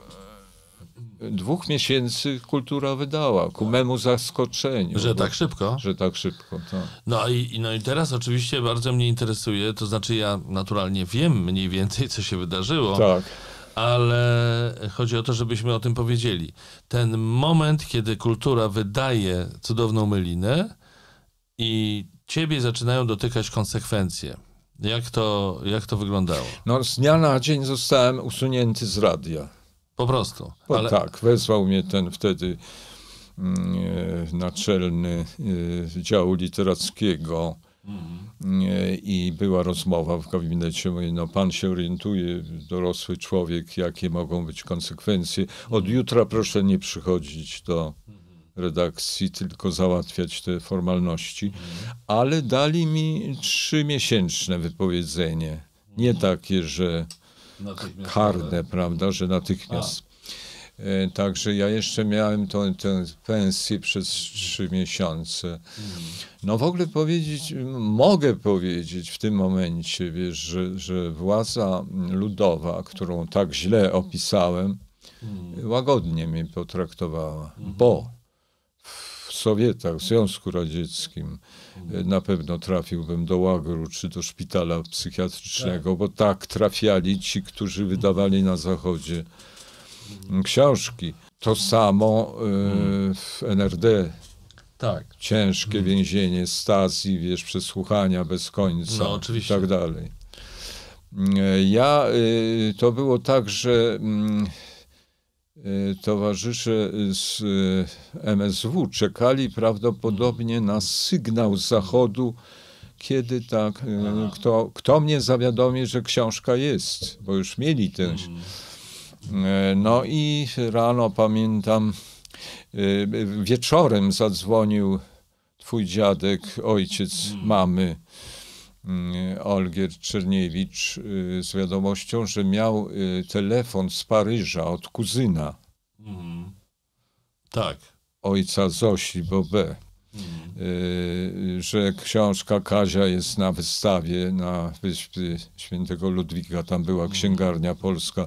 e, dwóch miesięcy kultura wydała, ku memu zaskoczeniu. Że bo- tak szybko. Że tak szybko, tak. No i, i- no i teraz oczywiście bardzo mnie interesuje, to znaczy ja naturalnie wiem mniej więcej, co się wydarzyło, Tak. ale chodzi o to, żebyśmy o tym powiedzieli. Ten moment, kiedy kultura wydaje cudowną mylinę i ciebie zaczynają dotykać konsekwencje. Jak to, jak to wyglądało? No, z dnia na dzień zostałem usunięty z radia. Po prostu. Bo Ale, tak, wezwał mnie ten wtedy e, naczelny e, działu literackiego e, i była rozmowa w gabinecie. Mówi, no pan się orientuje, dorosły człowiek, jakie mogą być konsekwencje. Od jutra proszę nie przychodzić do redakcji, tylko załatwiać te formalności. Ale dali mi trzymiesięczne wypowiedzenie. Nie takie, że karne, prawda, że natychmiast. E, Także ja jeszcze miałem tą, tę pensję przez trzy miesiące. No w ogóle powiedzieć, mogę powiedzieć w tym momencie, wiesz, że, że władza ludowa, którą tak źle opisałem, łagodnie mnie potraktowała, bo w Sowietach, w Związku Radzieckim e, na pewno trafiłbym do łagru czy do szpitala psychiatrycznego, bo tak trafiali ci, którzy wydawali na Zachodzie książki. To samo e, w NRD. Tak. Ciężkie więzienie, Stazji, wiesz, przesłuchania bez końca No, oczywiście. i tak dalej. E, Ja, to było tak, że mm, towarzysze z y, MSW czekali prawdopodobnie na sygnał z zachodu, kiedy tak, y, kto, kto mnie zawiadomi, że książka jest, bo już mieli ten. E, No i rano pamiętam, y, wieczorem zadzwonił twój dziadek, ojciec mamy, mm, Olgier Czerniewicz, y, z wiadomością, że miał y, telefon z Paryża od kuzyna Mhm. Tak. ojca Zosi Bobé, y, że książka Kazia jest na wystawie na wyspie Świętego Ludwika, tam była księgarnia polska.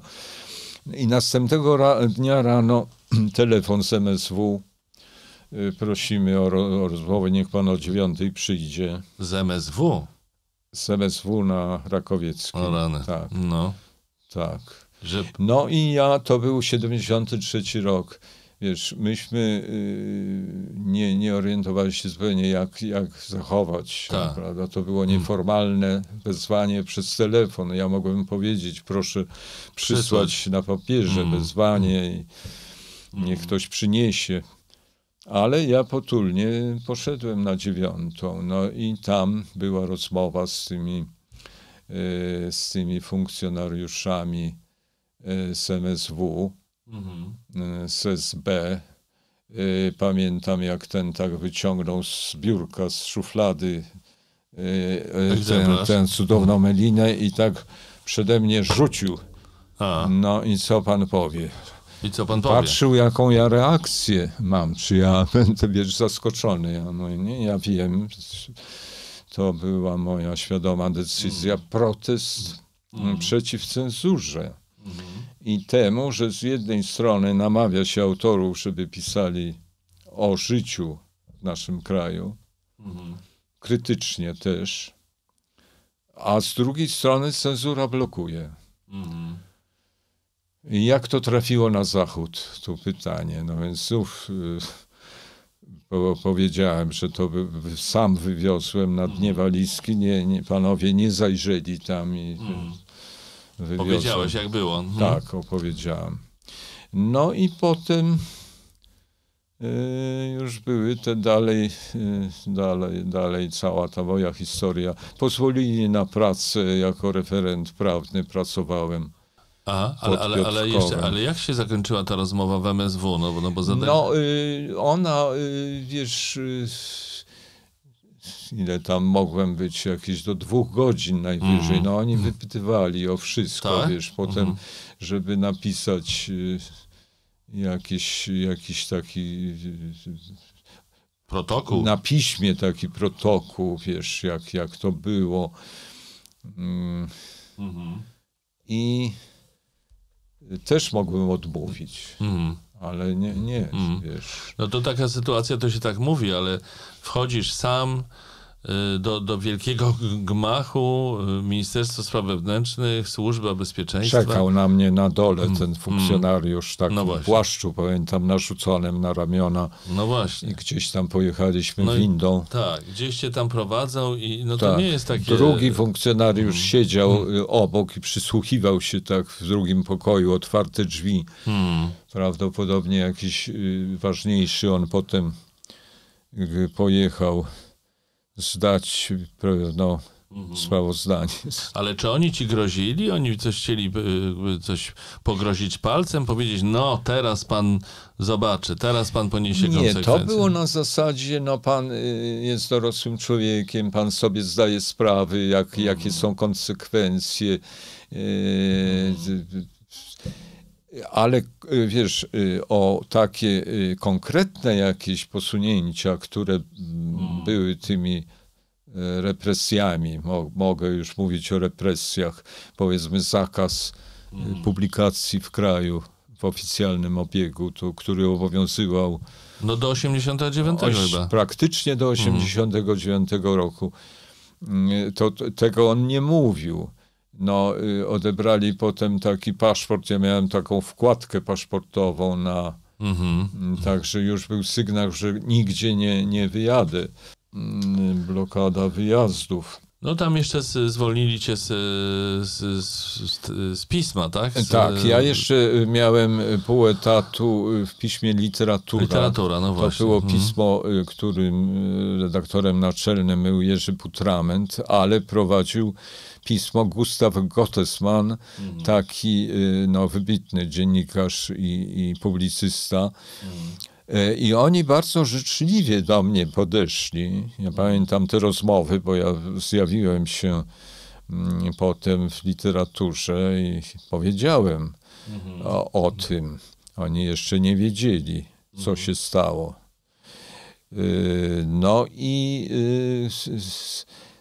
I następnego ra- dnia rano [clears throat] telefon z MSW, y, prosimy o, ro- o rozmowę, niech pan o dziewiątej przyjdzie. Z MSW. Z MSW na Rakowieckim. O rany. Tak, No. tak. Że No i ja, to był 73 rok. wiesz, myśmy y, nie, nie orientowali się zupełnie, jak, jak zachować się, Tak. prawda? To było nieformalne wezwanie przez telefon. Ja mogłem powiedzieć, proszę przysłać na papierze Mm. wezwanie i niech ktoś przyniesie. Ale ja potulnie poszedłem na dziewiątą, no i tam była rozmowa z tymi, y, z tymi funkcjonariuszami y, z MSW, Mhm. y, z SB. Pamiętam, jak ten tak wyciągnął z biurka, z szuflady ten cudowną melinę i tak przede mnie rzucił. A, No i co pan powie? I co pan powie? Patrzył, jaką ja reakcję mam, czy ja [laughs] będę, wiesz, zaskoczony. Ja mówię, nie, ja wiem, to była moja świadoma decyzja, protest mm, przeciw cenzurze. I temu, że z jednej strony namawia się autorów, żeby pisali o życiu w naszym kraju, Mhm. krytycznie też, a z drugiej strony cenzura blokuje. Mhm. Jak to trafiło na zachód? Tu pytanie. No więc znów y, po, powiedziałem, że to sam wywiozłem na dnie walizki. Nie, nie, panowie nie zajrzeli tam i wywiozłem. Powiedziałeś, jak było. Mhm. Tak, opowiedziałem. No i potem y, już były te dalej, y, dalej, dalej cała ta moja historia. Pozwolili na pracę jako referent prawny, pracowałem. A, ale, ale, ale, jeszcze, ale jak się zakończyła ta rozmowa w MSW? No, bo- no bo zadań... No, y, ona, y, wiesz, y, ile tam mogłem być, jakieś do dwóch godzin najwyżej. No, oni wypytywali o wszystko. Tak? wiesz, potem, żeby napisać y, jakiś, jakiś taki y, Protokół. na piśmie taki protokół, wiesz, jak, jak to było. Mm, Mhm. I też mogłem odmówić, Mhm. ale nie, nie, Mhm. wiesz. No to taka sytuacja, to się tak mówi, ale wchodzisz sam do, do wielkiego gmachu y, Ministerstwa Spraw Wewnętrznych, Służba Bezpieczeństwa. Czekał na mnie na dole ten funkcjonariusz, tak No w płaszczu, pamiętam, narzuconym na ramiona No i właśnie. gdzieś tam pojechaliśmy No i- windą. Tak, gdzieś cię tam prowadzą i no to Tak. nie jest takie... Drugi funkcjonariusz Mm. siedział y, obok i przysłuchiwał się tak w drugim pokoju, otwarte drzwi. Hmm. Prawdopodobnie jakiś y, ważniejszy on potem y, pojechał zdać no, Mhm. sprawozdanie. Ale czy oni ci grozili? Oni coś chcieli y, coś pogrozić palcem, powiedzieć, no teraz pan zobaczy, teraz pan poniesie Nie, konsekwencje. to było na zasadzie, no pan y, jest dorosłym człowiekiem, pan sobie zdaje sprawy, jak, jakie są konsekwencje. y, y, Ale y, wiesz, y, o takie y, konkretne jakieś posunięcia, które mm, były tymi y, represjami, mo, mogę już mówić o represjach, powiedzmy zakaz y, publikacji w kraju w oficjalnym obiegu, to, który obowiązywał No do 89 Oś, chyba. praktycznie do 89 roku. Mm, To, to tego on nie mówił. No, y, odebrali potem taki paszport. Ja miałem taką wkładkę paszportową na. Mhm. mm, Także już był sygnał, że nigdzie nie, nie wyjadę. Mm, Blokada wyjazdów. No tam jeszcze zwolnili cię z, z, z, z, pisma, tak? Tak, ja jeszcze y, miałem y, pół etatu w piśmie literatura. Literatura, no To właśnie. było Mhm. pismo, którym redaktorem naczelnym był Jerzy Putrament, ale prowadził pismo Gustaw Gottesman, Mhm. taki y, no, wybitny dziennikarz i, i publicysta. Mhm. Y, I oni bardzo życzliwie do mnie podeszli. Ja pamiętam te rozmowy, bo ja zjawiłem się mm, potem w literaturze i powiedziałem o, o tym. Oni jeszcze nie wiedzieli, co się stało. Y, No i y,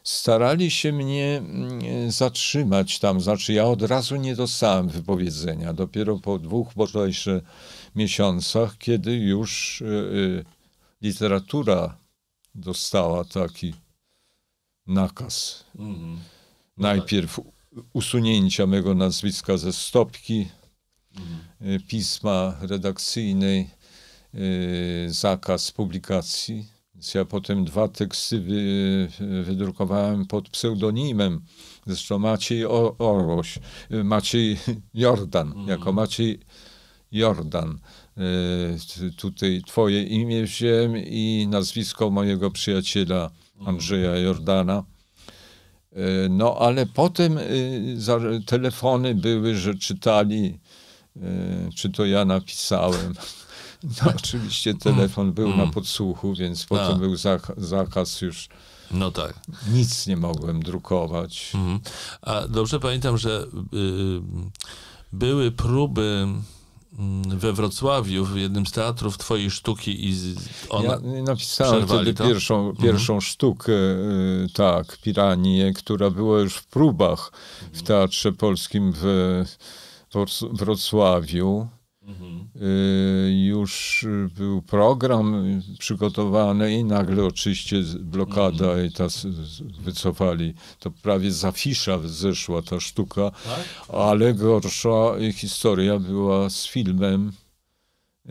starali się mnie mm, zatrzymać tam. Znaczy, ja od razu nie dostałem wypowiedzenia. Dopiero po dwóch bodajże miesiącach, kiedy już y, y, literatura dostała taki nakaz. Mhm. Najpierw usunięcia mego nazwiska ze stopki y, pisma redakcyjnej, zakaz publikacji. Ja potem dwa teksty wy, wydrukowałem pod pseudonimem. Zresztą Maciej Orłoś, y, Maciej [laughs] Jordan, mm. jako Maciej Jordan. Y, tutaj twoje imię wziąłem i nazwisko mojego przyjaciela Andrzeja Jordana. No ale potem telefony były, że czytali, czy to ja napisałem. [laughs] No, [laughs] oczywiście telefon był mm. na podsłuchu, więc potem był zakaz już. No tak. Nic nie mogłem drukować. Mm. A dobrze pamiętam, że y, były próby mm, we Wrocławiu, w jednym z teatrów twojej sztuki i ona Ja napisałem wtedy to? pierwszą, mhm. pierwszą sztukę, y, tak, Piranię, która była już w próbach w Teatrze Polskim w Wrocławiu. Mhm. Już był program przygotowany i nagle oczywiście blokada mhm. i ta wycofali. To prawie z afisza zeszła ta sztuka, tak? ale gorsza historia była z filmem y,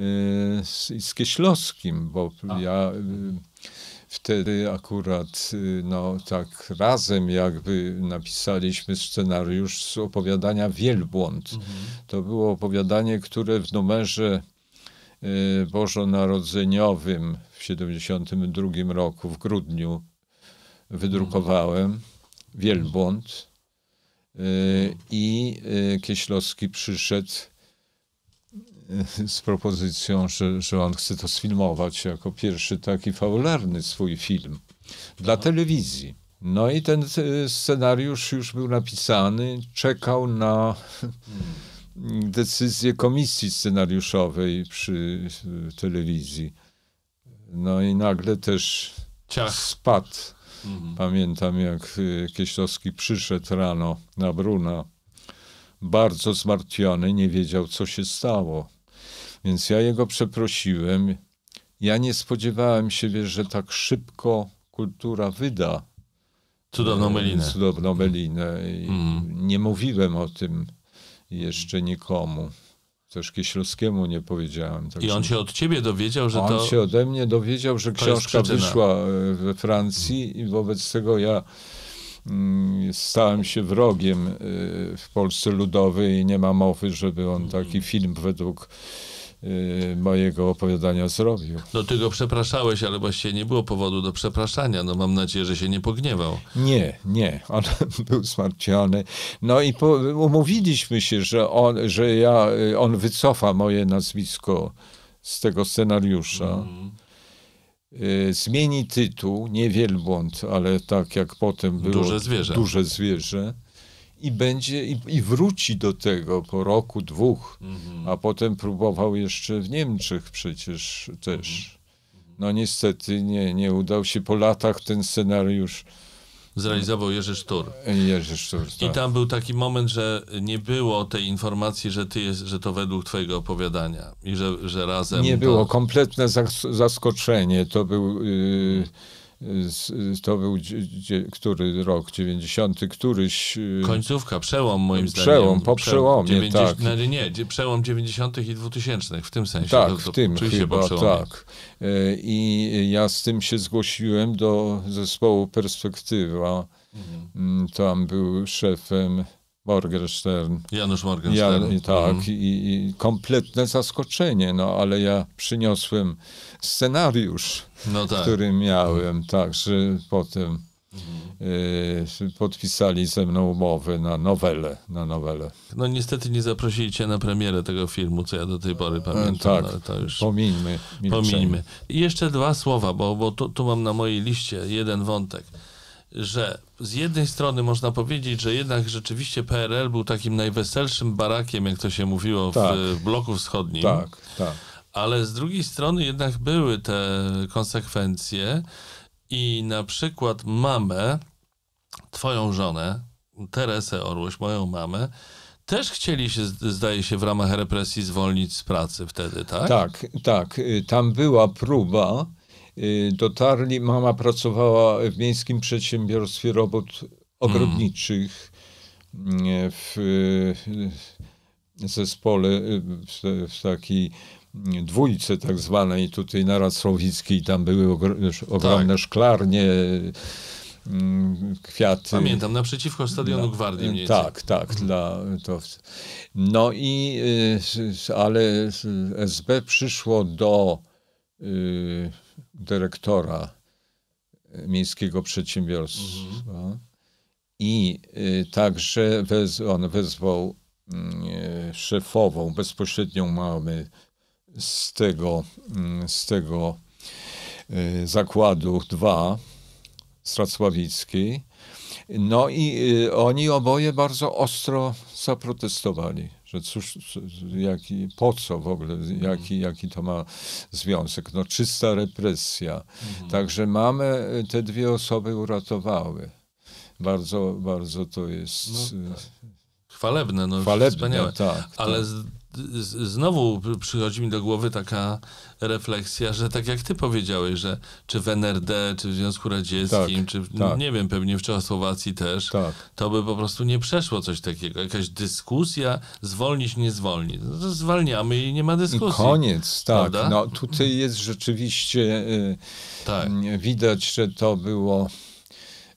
z, z Kieślowskim, bo A. ja y, wtedy akurat y, no tak razem jakby napisaliśmy scenariusz z opowiadania Wielbłąd. Mhm. To było opowiadanie, które w numerze y, bożonarodzeniowym w 72 roku w grudniu wydrukowałem. Wielbłąd. Y, I Kieślowski przyszedł z propozycją, że, że on chce to sfilmować jako pierwszy taki fabularny swój film dla telewizji. No i ten e, scenariusz już był napisany, czekał na decyzję komisji scenariuszowej przy telewizji. No i nagle też Ciach. spadł. Mhm. Pamiętam, jak Kieślowski przyszedł rano na Bruna, bardzo zmartwiony, nie wiedział, co się stało. Więc ja jego przeprosiłem. Ja nie spodziewałem się, wiesz, że tak szybko kultura wyda cudowną melinę. Cudowną melinę. Mm. Nie mówiłem o tym jeszcze nikomu. Też Kieślowskiemu nie powiedziałem. Tak I on się od ciebie dowiedział, że on to... On się ode mnie dowiedział, że książka wyszła e, we Francji i wobec tego ja mm, stałem się wrogiem e, w Polsce Ludowej i nie ma mowy, żeby on taki mm. film według mojego opowiadania zrobił. No ty go przepraszałeś, ale właściwie nie było powodu do przepraszania. No mam nadzieję, że się nie pogniewał. Nie, nie. On [laughs] był zmartwiony. No i po, umówiliśmy się, że on, że ja, on wycofa moje nazwisko z tego scenariusza. Mm. Zmieni tytuł, nie wielbłąd, ale tak jak potem było. Duże zwierzę. Duże zwierzę i będzie i, i, wróci do tego po roku, dwóch, mhm. a potem próbował jeszcze w Niemczech przecież też. Mhm. No niestety nie, nie udał się po latach ten scenariusz. Zrealizował Jerzy Sztur. Jerzy Sztur, tak. I tam był taki moment, że nie było tej informacji, że, ty jest, że to według twojego opowiadania i że, że razem... Nie to... było, kompletne zaskoczenie. To był... Yy, to był który rok, 90, któryś. Y, Końcówka, przełom moim zdaniem. Przełom, po przełomie, 90, tak. No, nie, przełom 90. i 2000, w tym sensie. Tak, to, to w tym chyba, tak. Y, I ja z tym się zgłosiłem do zespołu Perspektywa. Mhm. Mm, tam był szefem Morgenstern. Janusz Morgenstern. Ja, tak, mhm. i, i, kompletne zaskoczenie, no ale ja przyniosłem scenariusz, no tak. który miałem, także potem mhm. y, podpisali ze mną umowę na nowelę, na nowelę. No niestety nie zaprosili cię na premierę tego filmu, co ja do tej pory pamiętam. Tak, ale to już pomińmy. Pomińmy. I jeszcze dwa słowa, bo, bo tu, tu mam na mojej liście jeden wątek że z jednej strony można powiedzieć, że jednak rzeczywiście PRL był takim najweselszym barakiem, jak to się mówiło tak. w, w bloku wschodnim. Tak, tak. Ale z drugiej strony jednak były te konsekwencje i na przykład mamę, twoją żonę, Teresę Orłoś, moją mamę, też chcieli się, zdaje się, w ramach represji zwolnić z pracy wtedy, tak? Tak, tak. Tam była próba Y, dotarli. Mama pracowała w Miejskim Przedsiębiorstwie Robót Ogrodniczych mm. w zespole, w, w takiej dwójce tak zwanej tutaj na Racławickiej, tam były ogromne tak. szklarnie, mm, kwiaty. Pamiętam, naprzeciwko stadionu no, Gwardii mniej Tak, tak. Mhm. Dla, to, no i, y, ale SB przyszło do y, dyrektora miejskiego przedsiębiorstwa mhm. i y, także wez, on wezwał szefową, bezpośrednią mamy z tego, mm, z tego zakładu dwa Stracławickiej. No i oni oboje bardzo ostro zaprotestowali, że cóż, jaki, po co w ogóle, jaki, jaki to ma związek. No czysta represja. Mhm. Także mamy te dwie osoby uratowały. Bardzo, bardzo to jest... No, tak. Chwalebne, no Chwalebne, wspaniałe. Tak, Ale tak znowu przychodzi mi do głowy taka refleksja, że tak jak ty powiedziałeś, że czy w NRD, czy w Związku Radzieckim, tak, czy tak. nie wiem, pewnie w Czechosłowacji też, tak. to by po prostu nie przeszło coś takiego. Jakaś dyskusja, zwolnić, nie zwolnić. No zwalniamy i nie ma dyskusji. Koniec, tak. Prawda? No tutaj jest rzeczywiście, y, tak. widać, że to było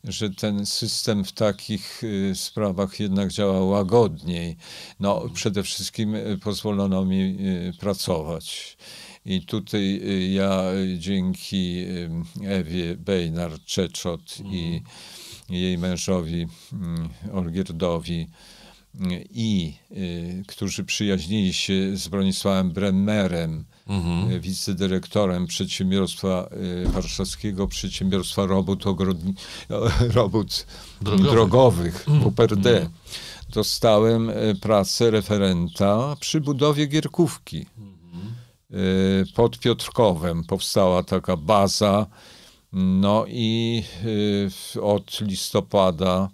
że ten system w takich y, sprawach jednak działa łagodniej. No, przede wszystkim y, pozwolono mi y, pracować. I tutaj ja dzięki Ewie Bejnar-Czeczot i jej mężowi mm, Olgierdowi i którzy przyjaźnili się z Bronisławem Bremmerem, mhm. E, wicedyrektorem przedsiębiorstwa e, warszawskiego, przedsiębiorstwa robót, ogrodni, [laughs] robót drogowych, drogowych mhm. UPRD. Mhm. Dostałem e, pracę referenta przy budowie Gierkówki. Pod Piotrkowem powstała taka baza. No i od listopada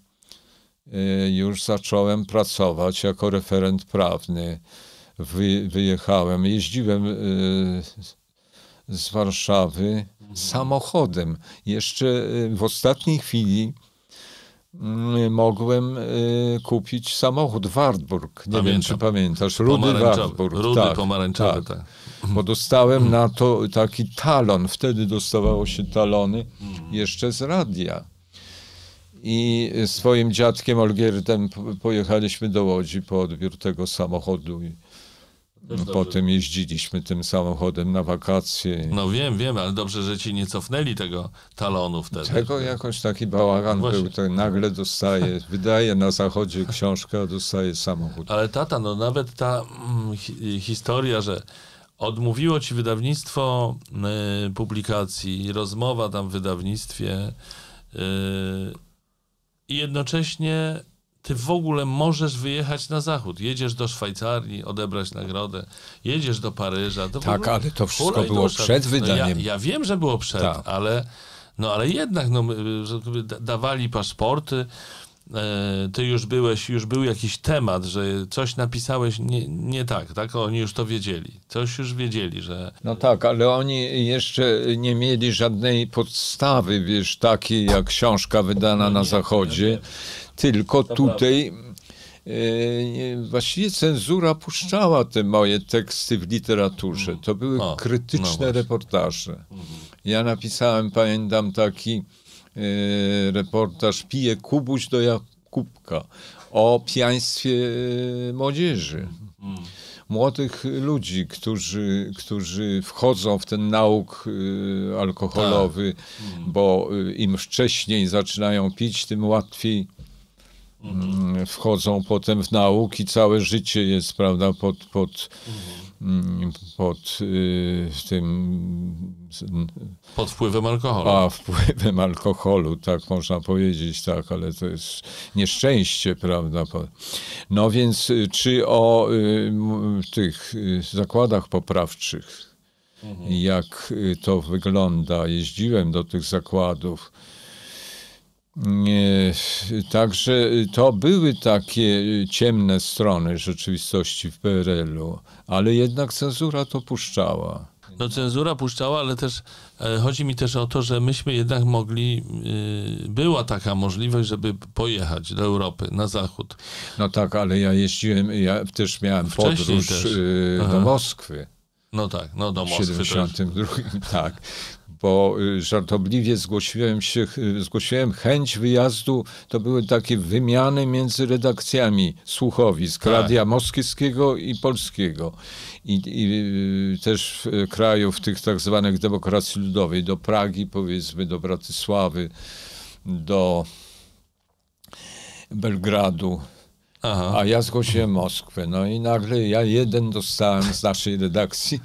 już zacząłem pracować jako referent prawny wy, wyjechałem. Jeździłem y, z Warszawy samochodem. Jeszcze y, w ostatniej chwili y, mogłem kupić samochód Wartburg. Nie Pamiętam. wiem, czy pamiętasz. Rudy Wartburg. Rudy tak, pomarańczowy, tak. tak. Bo dostałem na to taki talon. Wtedy dostawało się talony jeszcze z radia. I swoim dziadkiem Olgiertem pojechaliśmy do Łodzi po odbiór tego samochodu. No, potem jeździliśmy tym samochodem na wakacje. No wiem, wiem, ale dobrze, że ci nie cofnęli tego talonu wtedy. Tego jakoś taki bałagan no był, to nagle dostaje, wydaje na zachodzie książkę, a dostaje samochód. Ale tata, no nawet ta mm, hi historia, że odmówiło ci wydawnictwo y, publikacji, rozmowa tam w wydawnictwie y, i jednocześnie ty w ogóle możesz wyjechać na zachód. Jedziesz do Szwajcarii, odebrać nagrodę, jedziesz do Paryża. To tak, ale to wszystko było dusza. przed wydaniem. No ja, ja, wiem, że było przed, tak. ale, no, ale jednak no, dawali paszporty. E, ty już byłeś, już był jakiś temat, że coś napisałeś nie, nie tak, tak? Oni już to wiedzieli. Coś już wiedzieli, że... No tak, ale oni jeszcze nie mieli żadnej podstawy, wiesz, takiej jak książka wydana no na Zachodzie tylko tutaj e, właściwie cenzura puszczała te moje teksty w literaturze. To były o, krytyczne no reportaże. Mhm. Ja napisałem, pamiętam, taki reportaż Pije Kubuś do Jakubka o pijaństwie e, młodzieży. Mhm. Młodych ludzi, którzy, którzy wchodzą w ten nauk alkoholowy, tak. Mhm. bo im wcześniej zaczynają pić, tym łatwiej Mhm. wchodzą potem w nauki, całe życie jest, prawda, pod, pod, mhm. Pod y, tym... Pod wpływem alkoholu. A, wpływem alkoholu, tak można powiedzieć, tak, ale to jest nieszczęście, prawda. No więc, y, czy o y, tych y, zakładach poprawczych, mhm. jak y, to wygląda, jeździłem do tych zakładów, Także to były takie ciemne strony rzeczywistości w PRL-u, ale jednak cenzura to puszczała. No cenzura puszczała, ale też e, chodzi mi też o to, że myśmy jednak mogli, e, była taka możliwość, żeby pojechać do Europy, na zachód. No tak, ale ja jeździłem, ja też miałem Wcześniej podróż też. Do Moskwy. No tak, no do w Moskwy. to 72, [laughs] tak. Bo y, żartobliwie zgłosiłem się, y, zgłosiłem chęć wyjazdu, to były takie wymiany między redakcjami słuchowisk, Tak. Radia Moskiewskiego i Polskiego. I, i y, też w krajów tych tak zwanych demokracji ludowej, do Pragi powiedzmy, do Bratysławy, do Belgradu. Aha. A ja zgłosiłem Moskwę. No i nagle ja jeden dostałem z naszej redakcji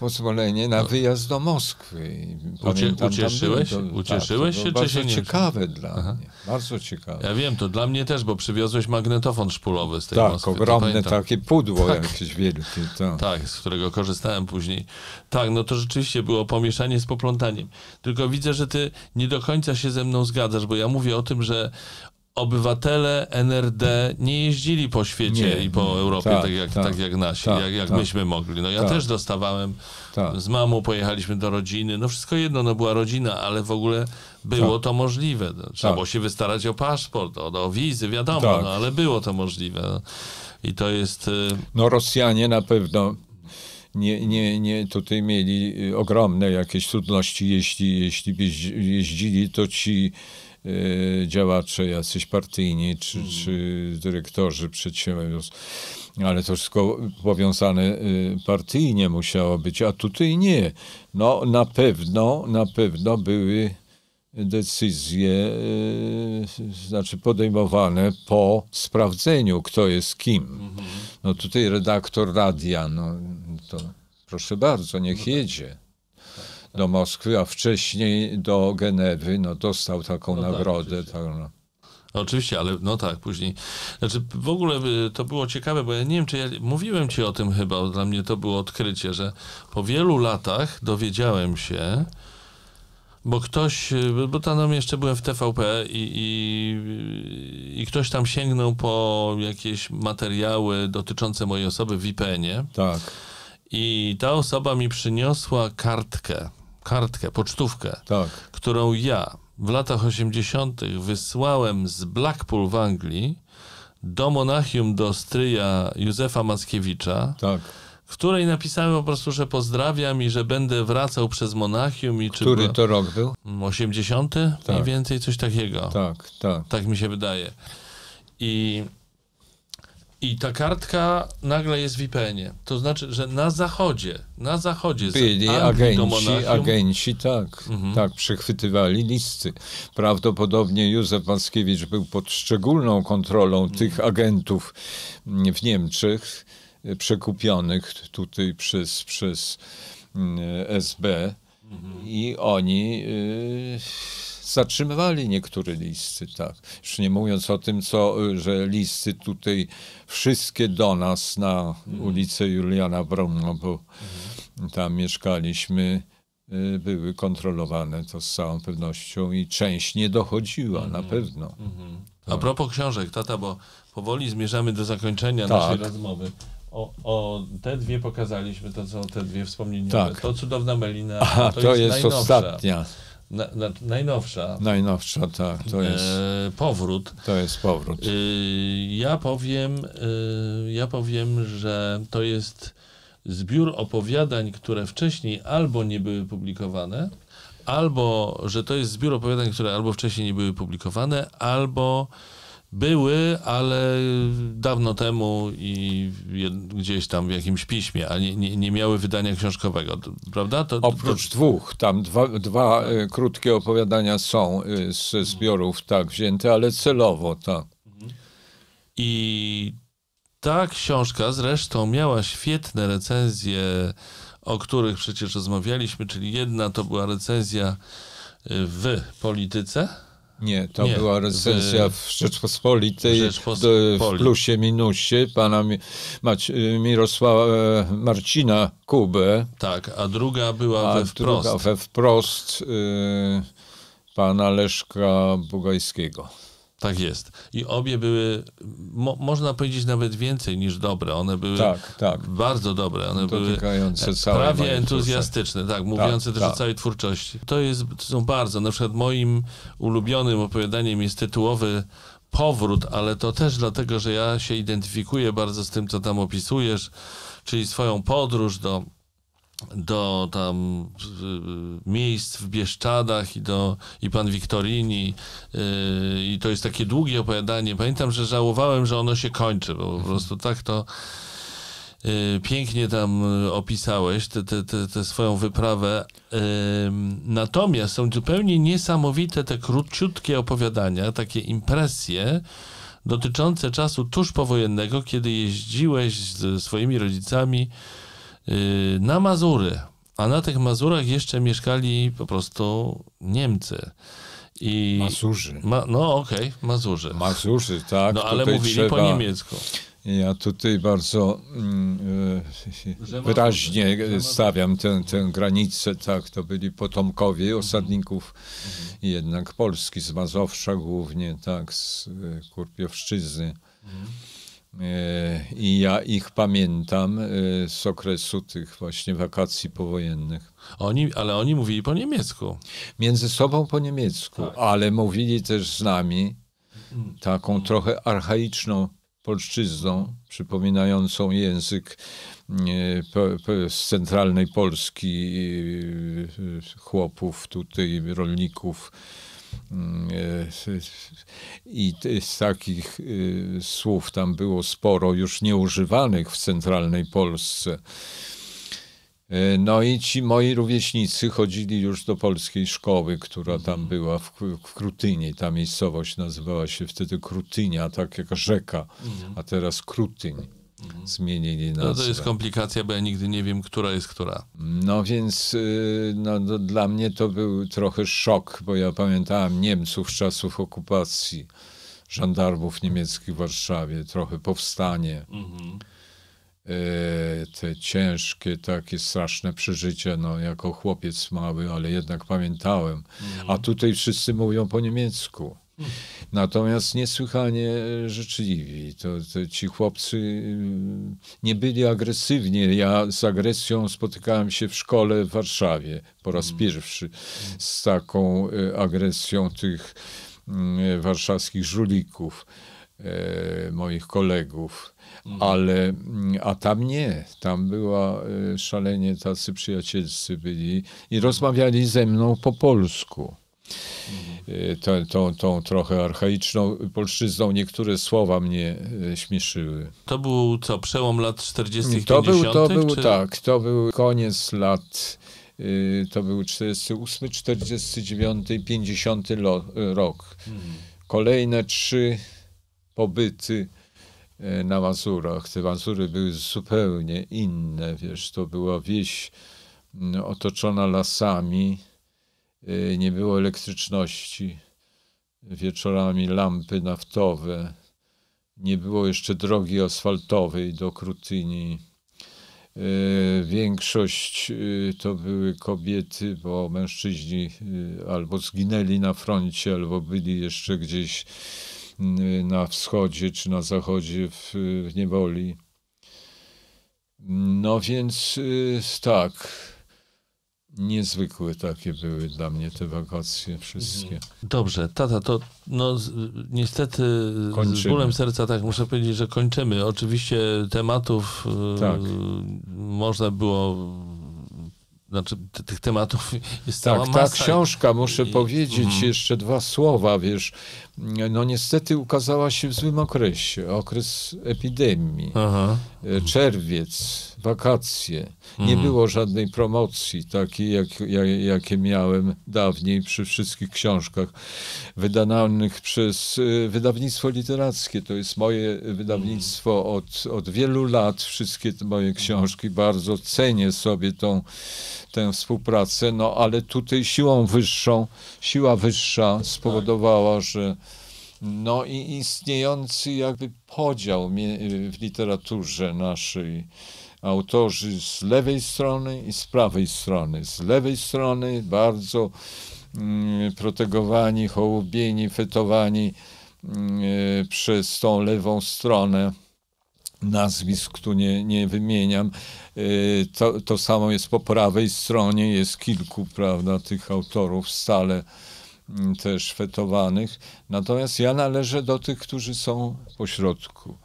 pozwolenie na wyjazd do Moskwy. Pamiętam, tam ucieszyłeś- to- ucieszyłeś tak, się, to czy się nie ciekawe dla mnie. Bardzo ciekawe. Ja wiem, to dla mnie też, bo przywiozłeś magnetofon szpulowy z tej tak, Moskwy. to ogromne takie pudło jakieś wielkie. Tak. Tak, z którego korzystałem później. Tak, no to rzeczywiście było pomieszanie z poplątaniem. Tylko widzę, że ty nie do końca się ze mną zgadzasz, bo ja mówię o tym, że obywatele NRD nie jeździli po świecie Nie, i po. Europie tak, Tak, jak, tak, tak jak nasi, tak, jak, jak tak. myśmy mogli. No ja Tak. też dostawałem Tak. z mamą, pojechaliśmy do rodziny, no wszystko jedno, no była rodzina, ale w ogóle było to możliwe. No, trzeba było się wystarać o paszport, o, o wizy, wiadomo, no, ale było to możliwe. I to jest... y, No Rosjanie na pewno nie, nie, nie tutaj mieli y, ogromne jakieś trudności, jeśli, jeśli jeździ- jeździli, to ci działacze jacyś partyjni, czy, czy dyrektorzy przedsiębiorstw, ale to wszystko powiązane y, partyjnie musiało być, a tutaj nie. No na pewno, na pewno były decyzje y, znaczy podejmowane po sprawdzeniu, kto jest kim. No tutaj redaktor radia, no to proszę bardzo, niech jedzie do Moskwy, a wcześniej do Genewy, no dostał taką No tak, nagrodę. oczywiście. tak, no. Oczywiście, ale no tak, później. Znaczy, w ogóle y, to było ciekawe, bo ja nie wiem, czy ja mówiłem ci o tym chyba, bo dla mnie to było odkrycie, że po wielu latach dowiedziałem się, bo ktoś, y, bo tam jeszcze byłem w TVP i, i, i ktoś tam sięgnął po jakieś materiały dotyczące mojej osoby w IPN-ie tak, i ta osoba mi przyniosła kartkę, kartkę, pocztówkę, tak, którą ja w latach 80. wysłałem z Blackpool w Anglii do Monachium do stryja Józefa Mackiewicza, tak. w której napisałem po prostu, że pozdrawiam i że będę wracał przez Monachium i czy Który było- to rok był? 80. mniej Tak. więcej coś takiego. Tak, tak. Tak mi się wydaje. I, I ta kartka nagle jest w IPN-ie. To znaczy, że na zachodzie, na zachodzie Byli agenci, agenci, tak, Mhm. tak, przechwytywali listy. Prawdopodobnie Józef Mackiewicz był pod szczególną kontrolą Mhm. tych agentów w Niemczech, y, przekupionych tutaj przez, przez mm, SB Mhm. i oni y, zatrzymywali niektóre listy, tak. Już nie mówiąc o tym, co, y, że listy tutaj wszystkie do nas na ulicę Juliana Brumno, bo tam mieszkaliśmy, y, były kontrolowane to z całą pewnością i część nie dochodziła, na pewno. A propos książek, tata, bo powoli zmierzamy do zakończenia Tak. naszej rozmowy. O, o, te dwie pokazaliśmy, to są te dwie wspomnieniowe. Tak. To cudowna Melina. A to, jest najnowsza. ostatnia, Na, na, najnowsza. najnowsza, tak, to jest, E, powrót. to jest powrót. Y, ja powiem, y, ja powiem, że to jest zbiór opowiadań, które wcześniej albo nie były publikowane, albo że to jest zbiór opowiadań, które albo wcześniej nie były publikowane, albo były, ale dawno temu i gdzieś tam w jakimś piśmie, a nie, nie, nie miały wydania książkowego, to- prawda? To, to, Oprócz dwóch, tam dwa, dwa e, krótkie opowiadania są e, ze zbiorów tak wzięte, ale celowo, tak. I ta książka zresztą miała świetne recenzje, o których przecież rozmawialiśmy, czyli jedna to była recenzja y, w polityce. Nie, to Nie, była recenzja w- w Rzeczpospolitej, Rzeczpospolitej. w plusie, minusie pana Mać, Mirosława e, Marcina Kubę, Tak, a druga była a we wprost. druga we wprost e, pana Leszka Bugajskiego. Tak jest. I obie były, mo, można powiedzieć nawet więcej niż dobre. One były Tak, tak. bardzo dobre. One były całej prawie entuzjastyczne, tak, mówiące też tak. o całej twórczości. To, jest, to są bardzo, na przykład moim ulubionym opowiadaniem jest tytułowy Powrót, ale to też dlatego, że ja się identyfikuję bardzo z tym, co tam opisujesz, czyli swoją podróż do do tam y, miejsc w Bieszczadach i do i pan Wiktorini y, i to jest takie długie opowiadanie. Pamiętam, że żałowałem, że ono się kończy, bo po Mhm. prostu tak to y, pięknie tam opisałeś tę te, te, te swoją wyprawę. Natomiast są zupełnie niesamowite te króciutkie opowiadania, takie impresje dotyczące czasu tuż powojennego, kiedy jeździłeś z swoimi rodzicami na Mazury, a na tych Mazurach jeszcze mieszkali po prostu Niemcy. I Mazurzy. Ma, no okej, Mazurzy. Mazurzy, tak. No ale mówili trzeba, po niemiecku. Ja tutaj bardzo mm, e, wyraźnie stawiam tę, tę granicę, tak, to byli potomkowie osadników jednak Polski, z Mazowsza głównie, tak, z e, Kurpiowszczyzny. E, I ja ich pamiętam e, z okresu tych właśnie wakacji powojennych. Oni, ale oni mówili po niemiecku. Między sobą po niemiecku, Tak. ale mówili też z nami taką trochę archaiczną polszczyzną, przypominającą język e, z centralnej Polski chłopów, tutaj rolników. Mm, e, I z takich e, słów tam było sporo, już nieużywanych w centralnej Polsce. E, No i ci moi rówieśnicy chodzili już do polskiej szkoły, która tam była w, w Krutynie. Ta miejscowość nazywała się wtedy Krutynia, tak jak rzeka, a teraz Krutyń. Zmienili nazwę. No to jest komplikacja, bo ja nigdy nie wiem, która jest która. No więc y, no, no, dla mnie to był trochę szok, bo ja pamiętałem Niemców z czasów okupacji, żandarmów niemieckich w Warszawie, trochę powstanie. E, te ciężkie, takie straszne przeżycia, no jako chłopiec mały, ale jednak pamiętałem. A tutaj wszyscy mówią po niemiecku. Natomiast niesłychanie życzliwi. To, to ci chłopcy y, nie byli agresywni. Ja z agresją spotykałem się w szkole w Warszawie po raz pierwszy z taką y, agresją tych y, warszawskich żulików, moich kolegów. Ale, mm, a tam nie, tam była szalenie tacy przyjacielscy byli i rozmawiali ze mną po polsku. E, Tą, tą, tą trochę archaiczną polszczyzną niektóre słowa mnie e, śmieszyły. To był co, przełom lat 40 To był, 50 to był czy... tak, to był koniec lat, y, to był 48, 49 i 50 lo, rok. Kolejne trzy pobyty na Mazurach. Te Mazury były zupełnie inne, wiesz, to była wieś mm, otoczona lasami, nie było elektryczności, wieczorami lampy naftowe, nie było jeszcze drogi asfaltowej do Krutyni. E, Większość e, to były kobiety, bo mężczyźni albo zginęli na froncie, albo byli jeszcze gdzieś na wschodzie czy na zachodzie w, w niewoli. No więc y, tak, niezwykłe takie były dla mnie te wakacje wszystkie. Dobrze, tata, to no, z, niestety z Kończymy. bólem serca tak muszę powiedzieć, że kończymy. Oczywiście tematów e, Tak. można było, znaczy tych tematów jest cała Tak, ta masa. książka, muszę I- powiedzieć Mhm. jeszcze dwa słowa, wiesz, no niestety ukazała się w złym okresie, okres epidemii, Aha. e, czerwiec, wakacje. Nie Mhm. było żadnej promocji takiej, jak, jak, jakie miałem dawniej przy wszystkich książkach wydanych przez e, wydawnictwo literackie. To jest moje wydawnictwo od, od wielu lat. Wszystkie te moje książki bardzo cenię sobie tą, tę współpracę, no ale tutaj siłą wyższą, siła wyższa spowodowała, że no i istniejący jakby podział w literaturze naszej autorzy z lewej strony i z prawej strony. Z lewej strony bardzo mm, protegowani, hołubieni, fetowani mm, przez tą lewą stronę nazwisk tu nie, nie wymieniam. E, To, to samo jest po prawej stronie, jest kilku, prawda, tych autorów stale też fetowanych. Natomiast ja należę do tych, którzy są po środku.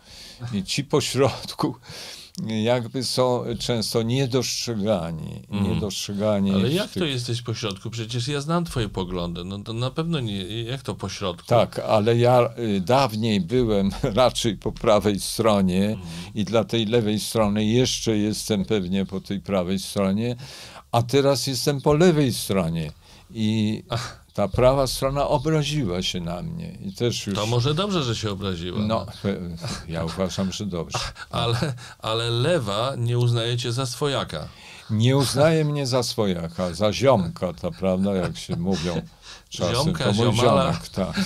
I ci po środku [laughs] jakby są często niedostrzegani. niedostrzegani Ale jak tych- to jesteś po środku? Przecież ja znam twoje poglądy. No to na pewno nie. Jak to po środku? Tak, ale ja y, dawniej byłem [laughs] raczej po prawej stronie Mhm. i dla tej lewej strony jeszcze jestem pewnie po tej prawej stronie, a teraz jestem po lewej stronie. I ta prawa strona obraziła się na mnie. I też już. To może dobrze, że się obraziła. No, pe- ja uważam, że dobrze. [laughs] Ale, ale lewa nie uznaje cię za swojaka. Nie uznaje mnie za swojaka, za ziomka, to prawda, jak się mówią [laughs] czasem. Ziomka, to mój ziomala. ziomek, tak. [laughs]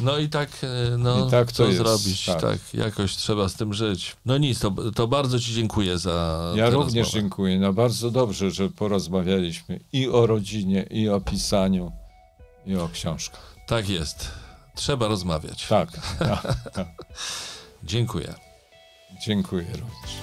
No i tak, e, no, I tak to co jest, zrobić? Tak. tak. jakoś trzeba z tym żyć. No nic, to, to bardzo ci dziękuję za Ja również rozmowę. dziękuję. No bardzo dobrze, że porozmawialiśmy i o rodzinie, i o pisaniu, i o książkach. Tak jest. Trzeba rozmawiać. Tak, tak, tak. [laughs] Dziękuję. Dziękuję również.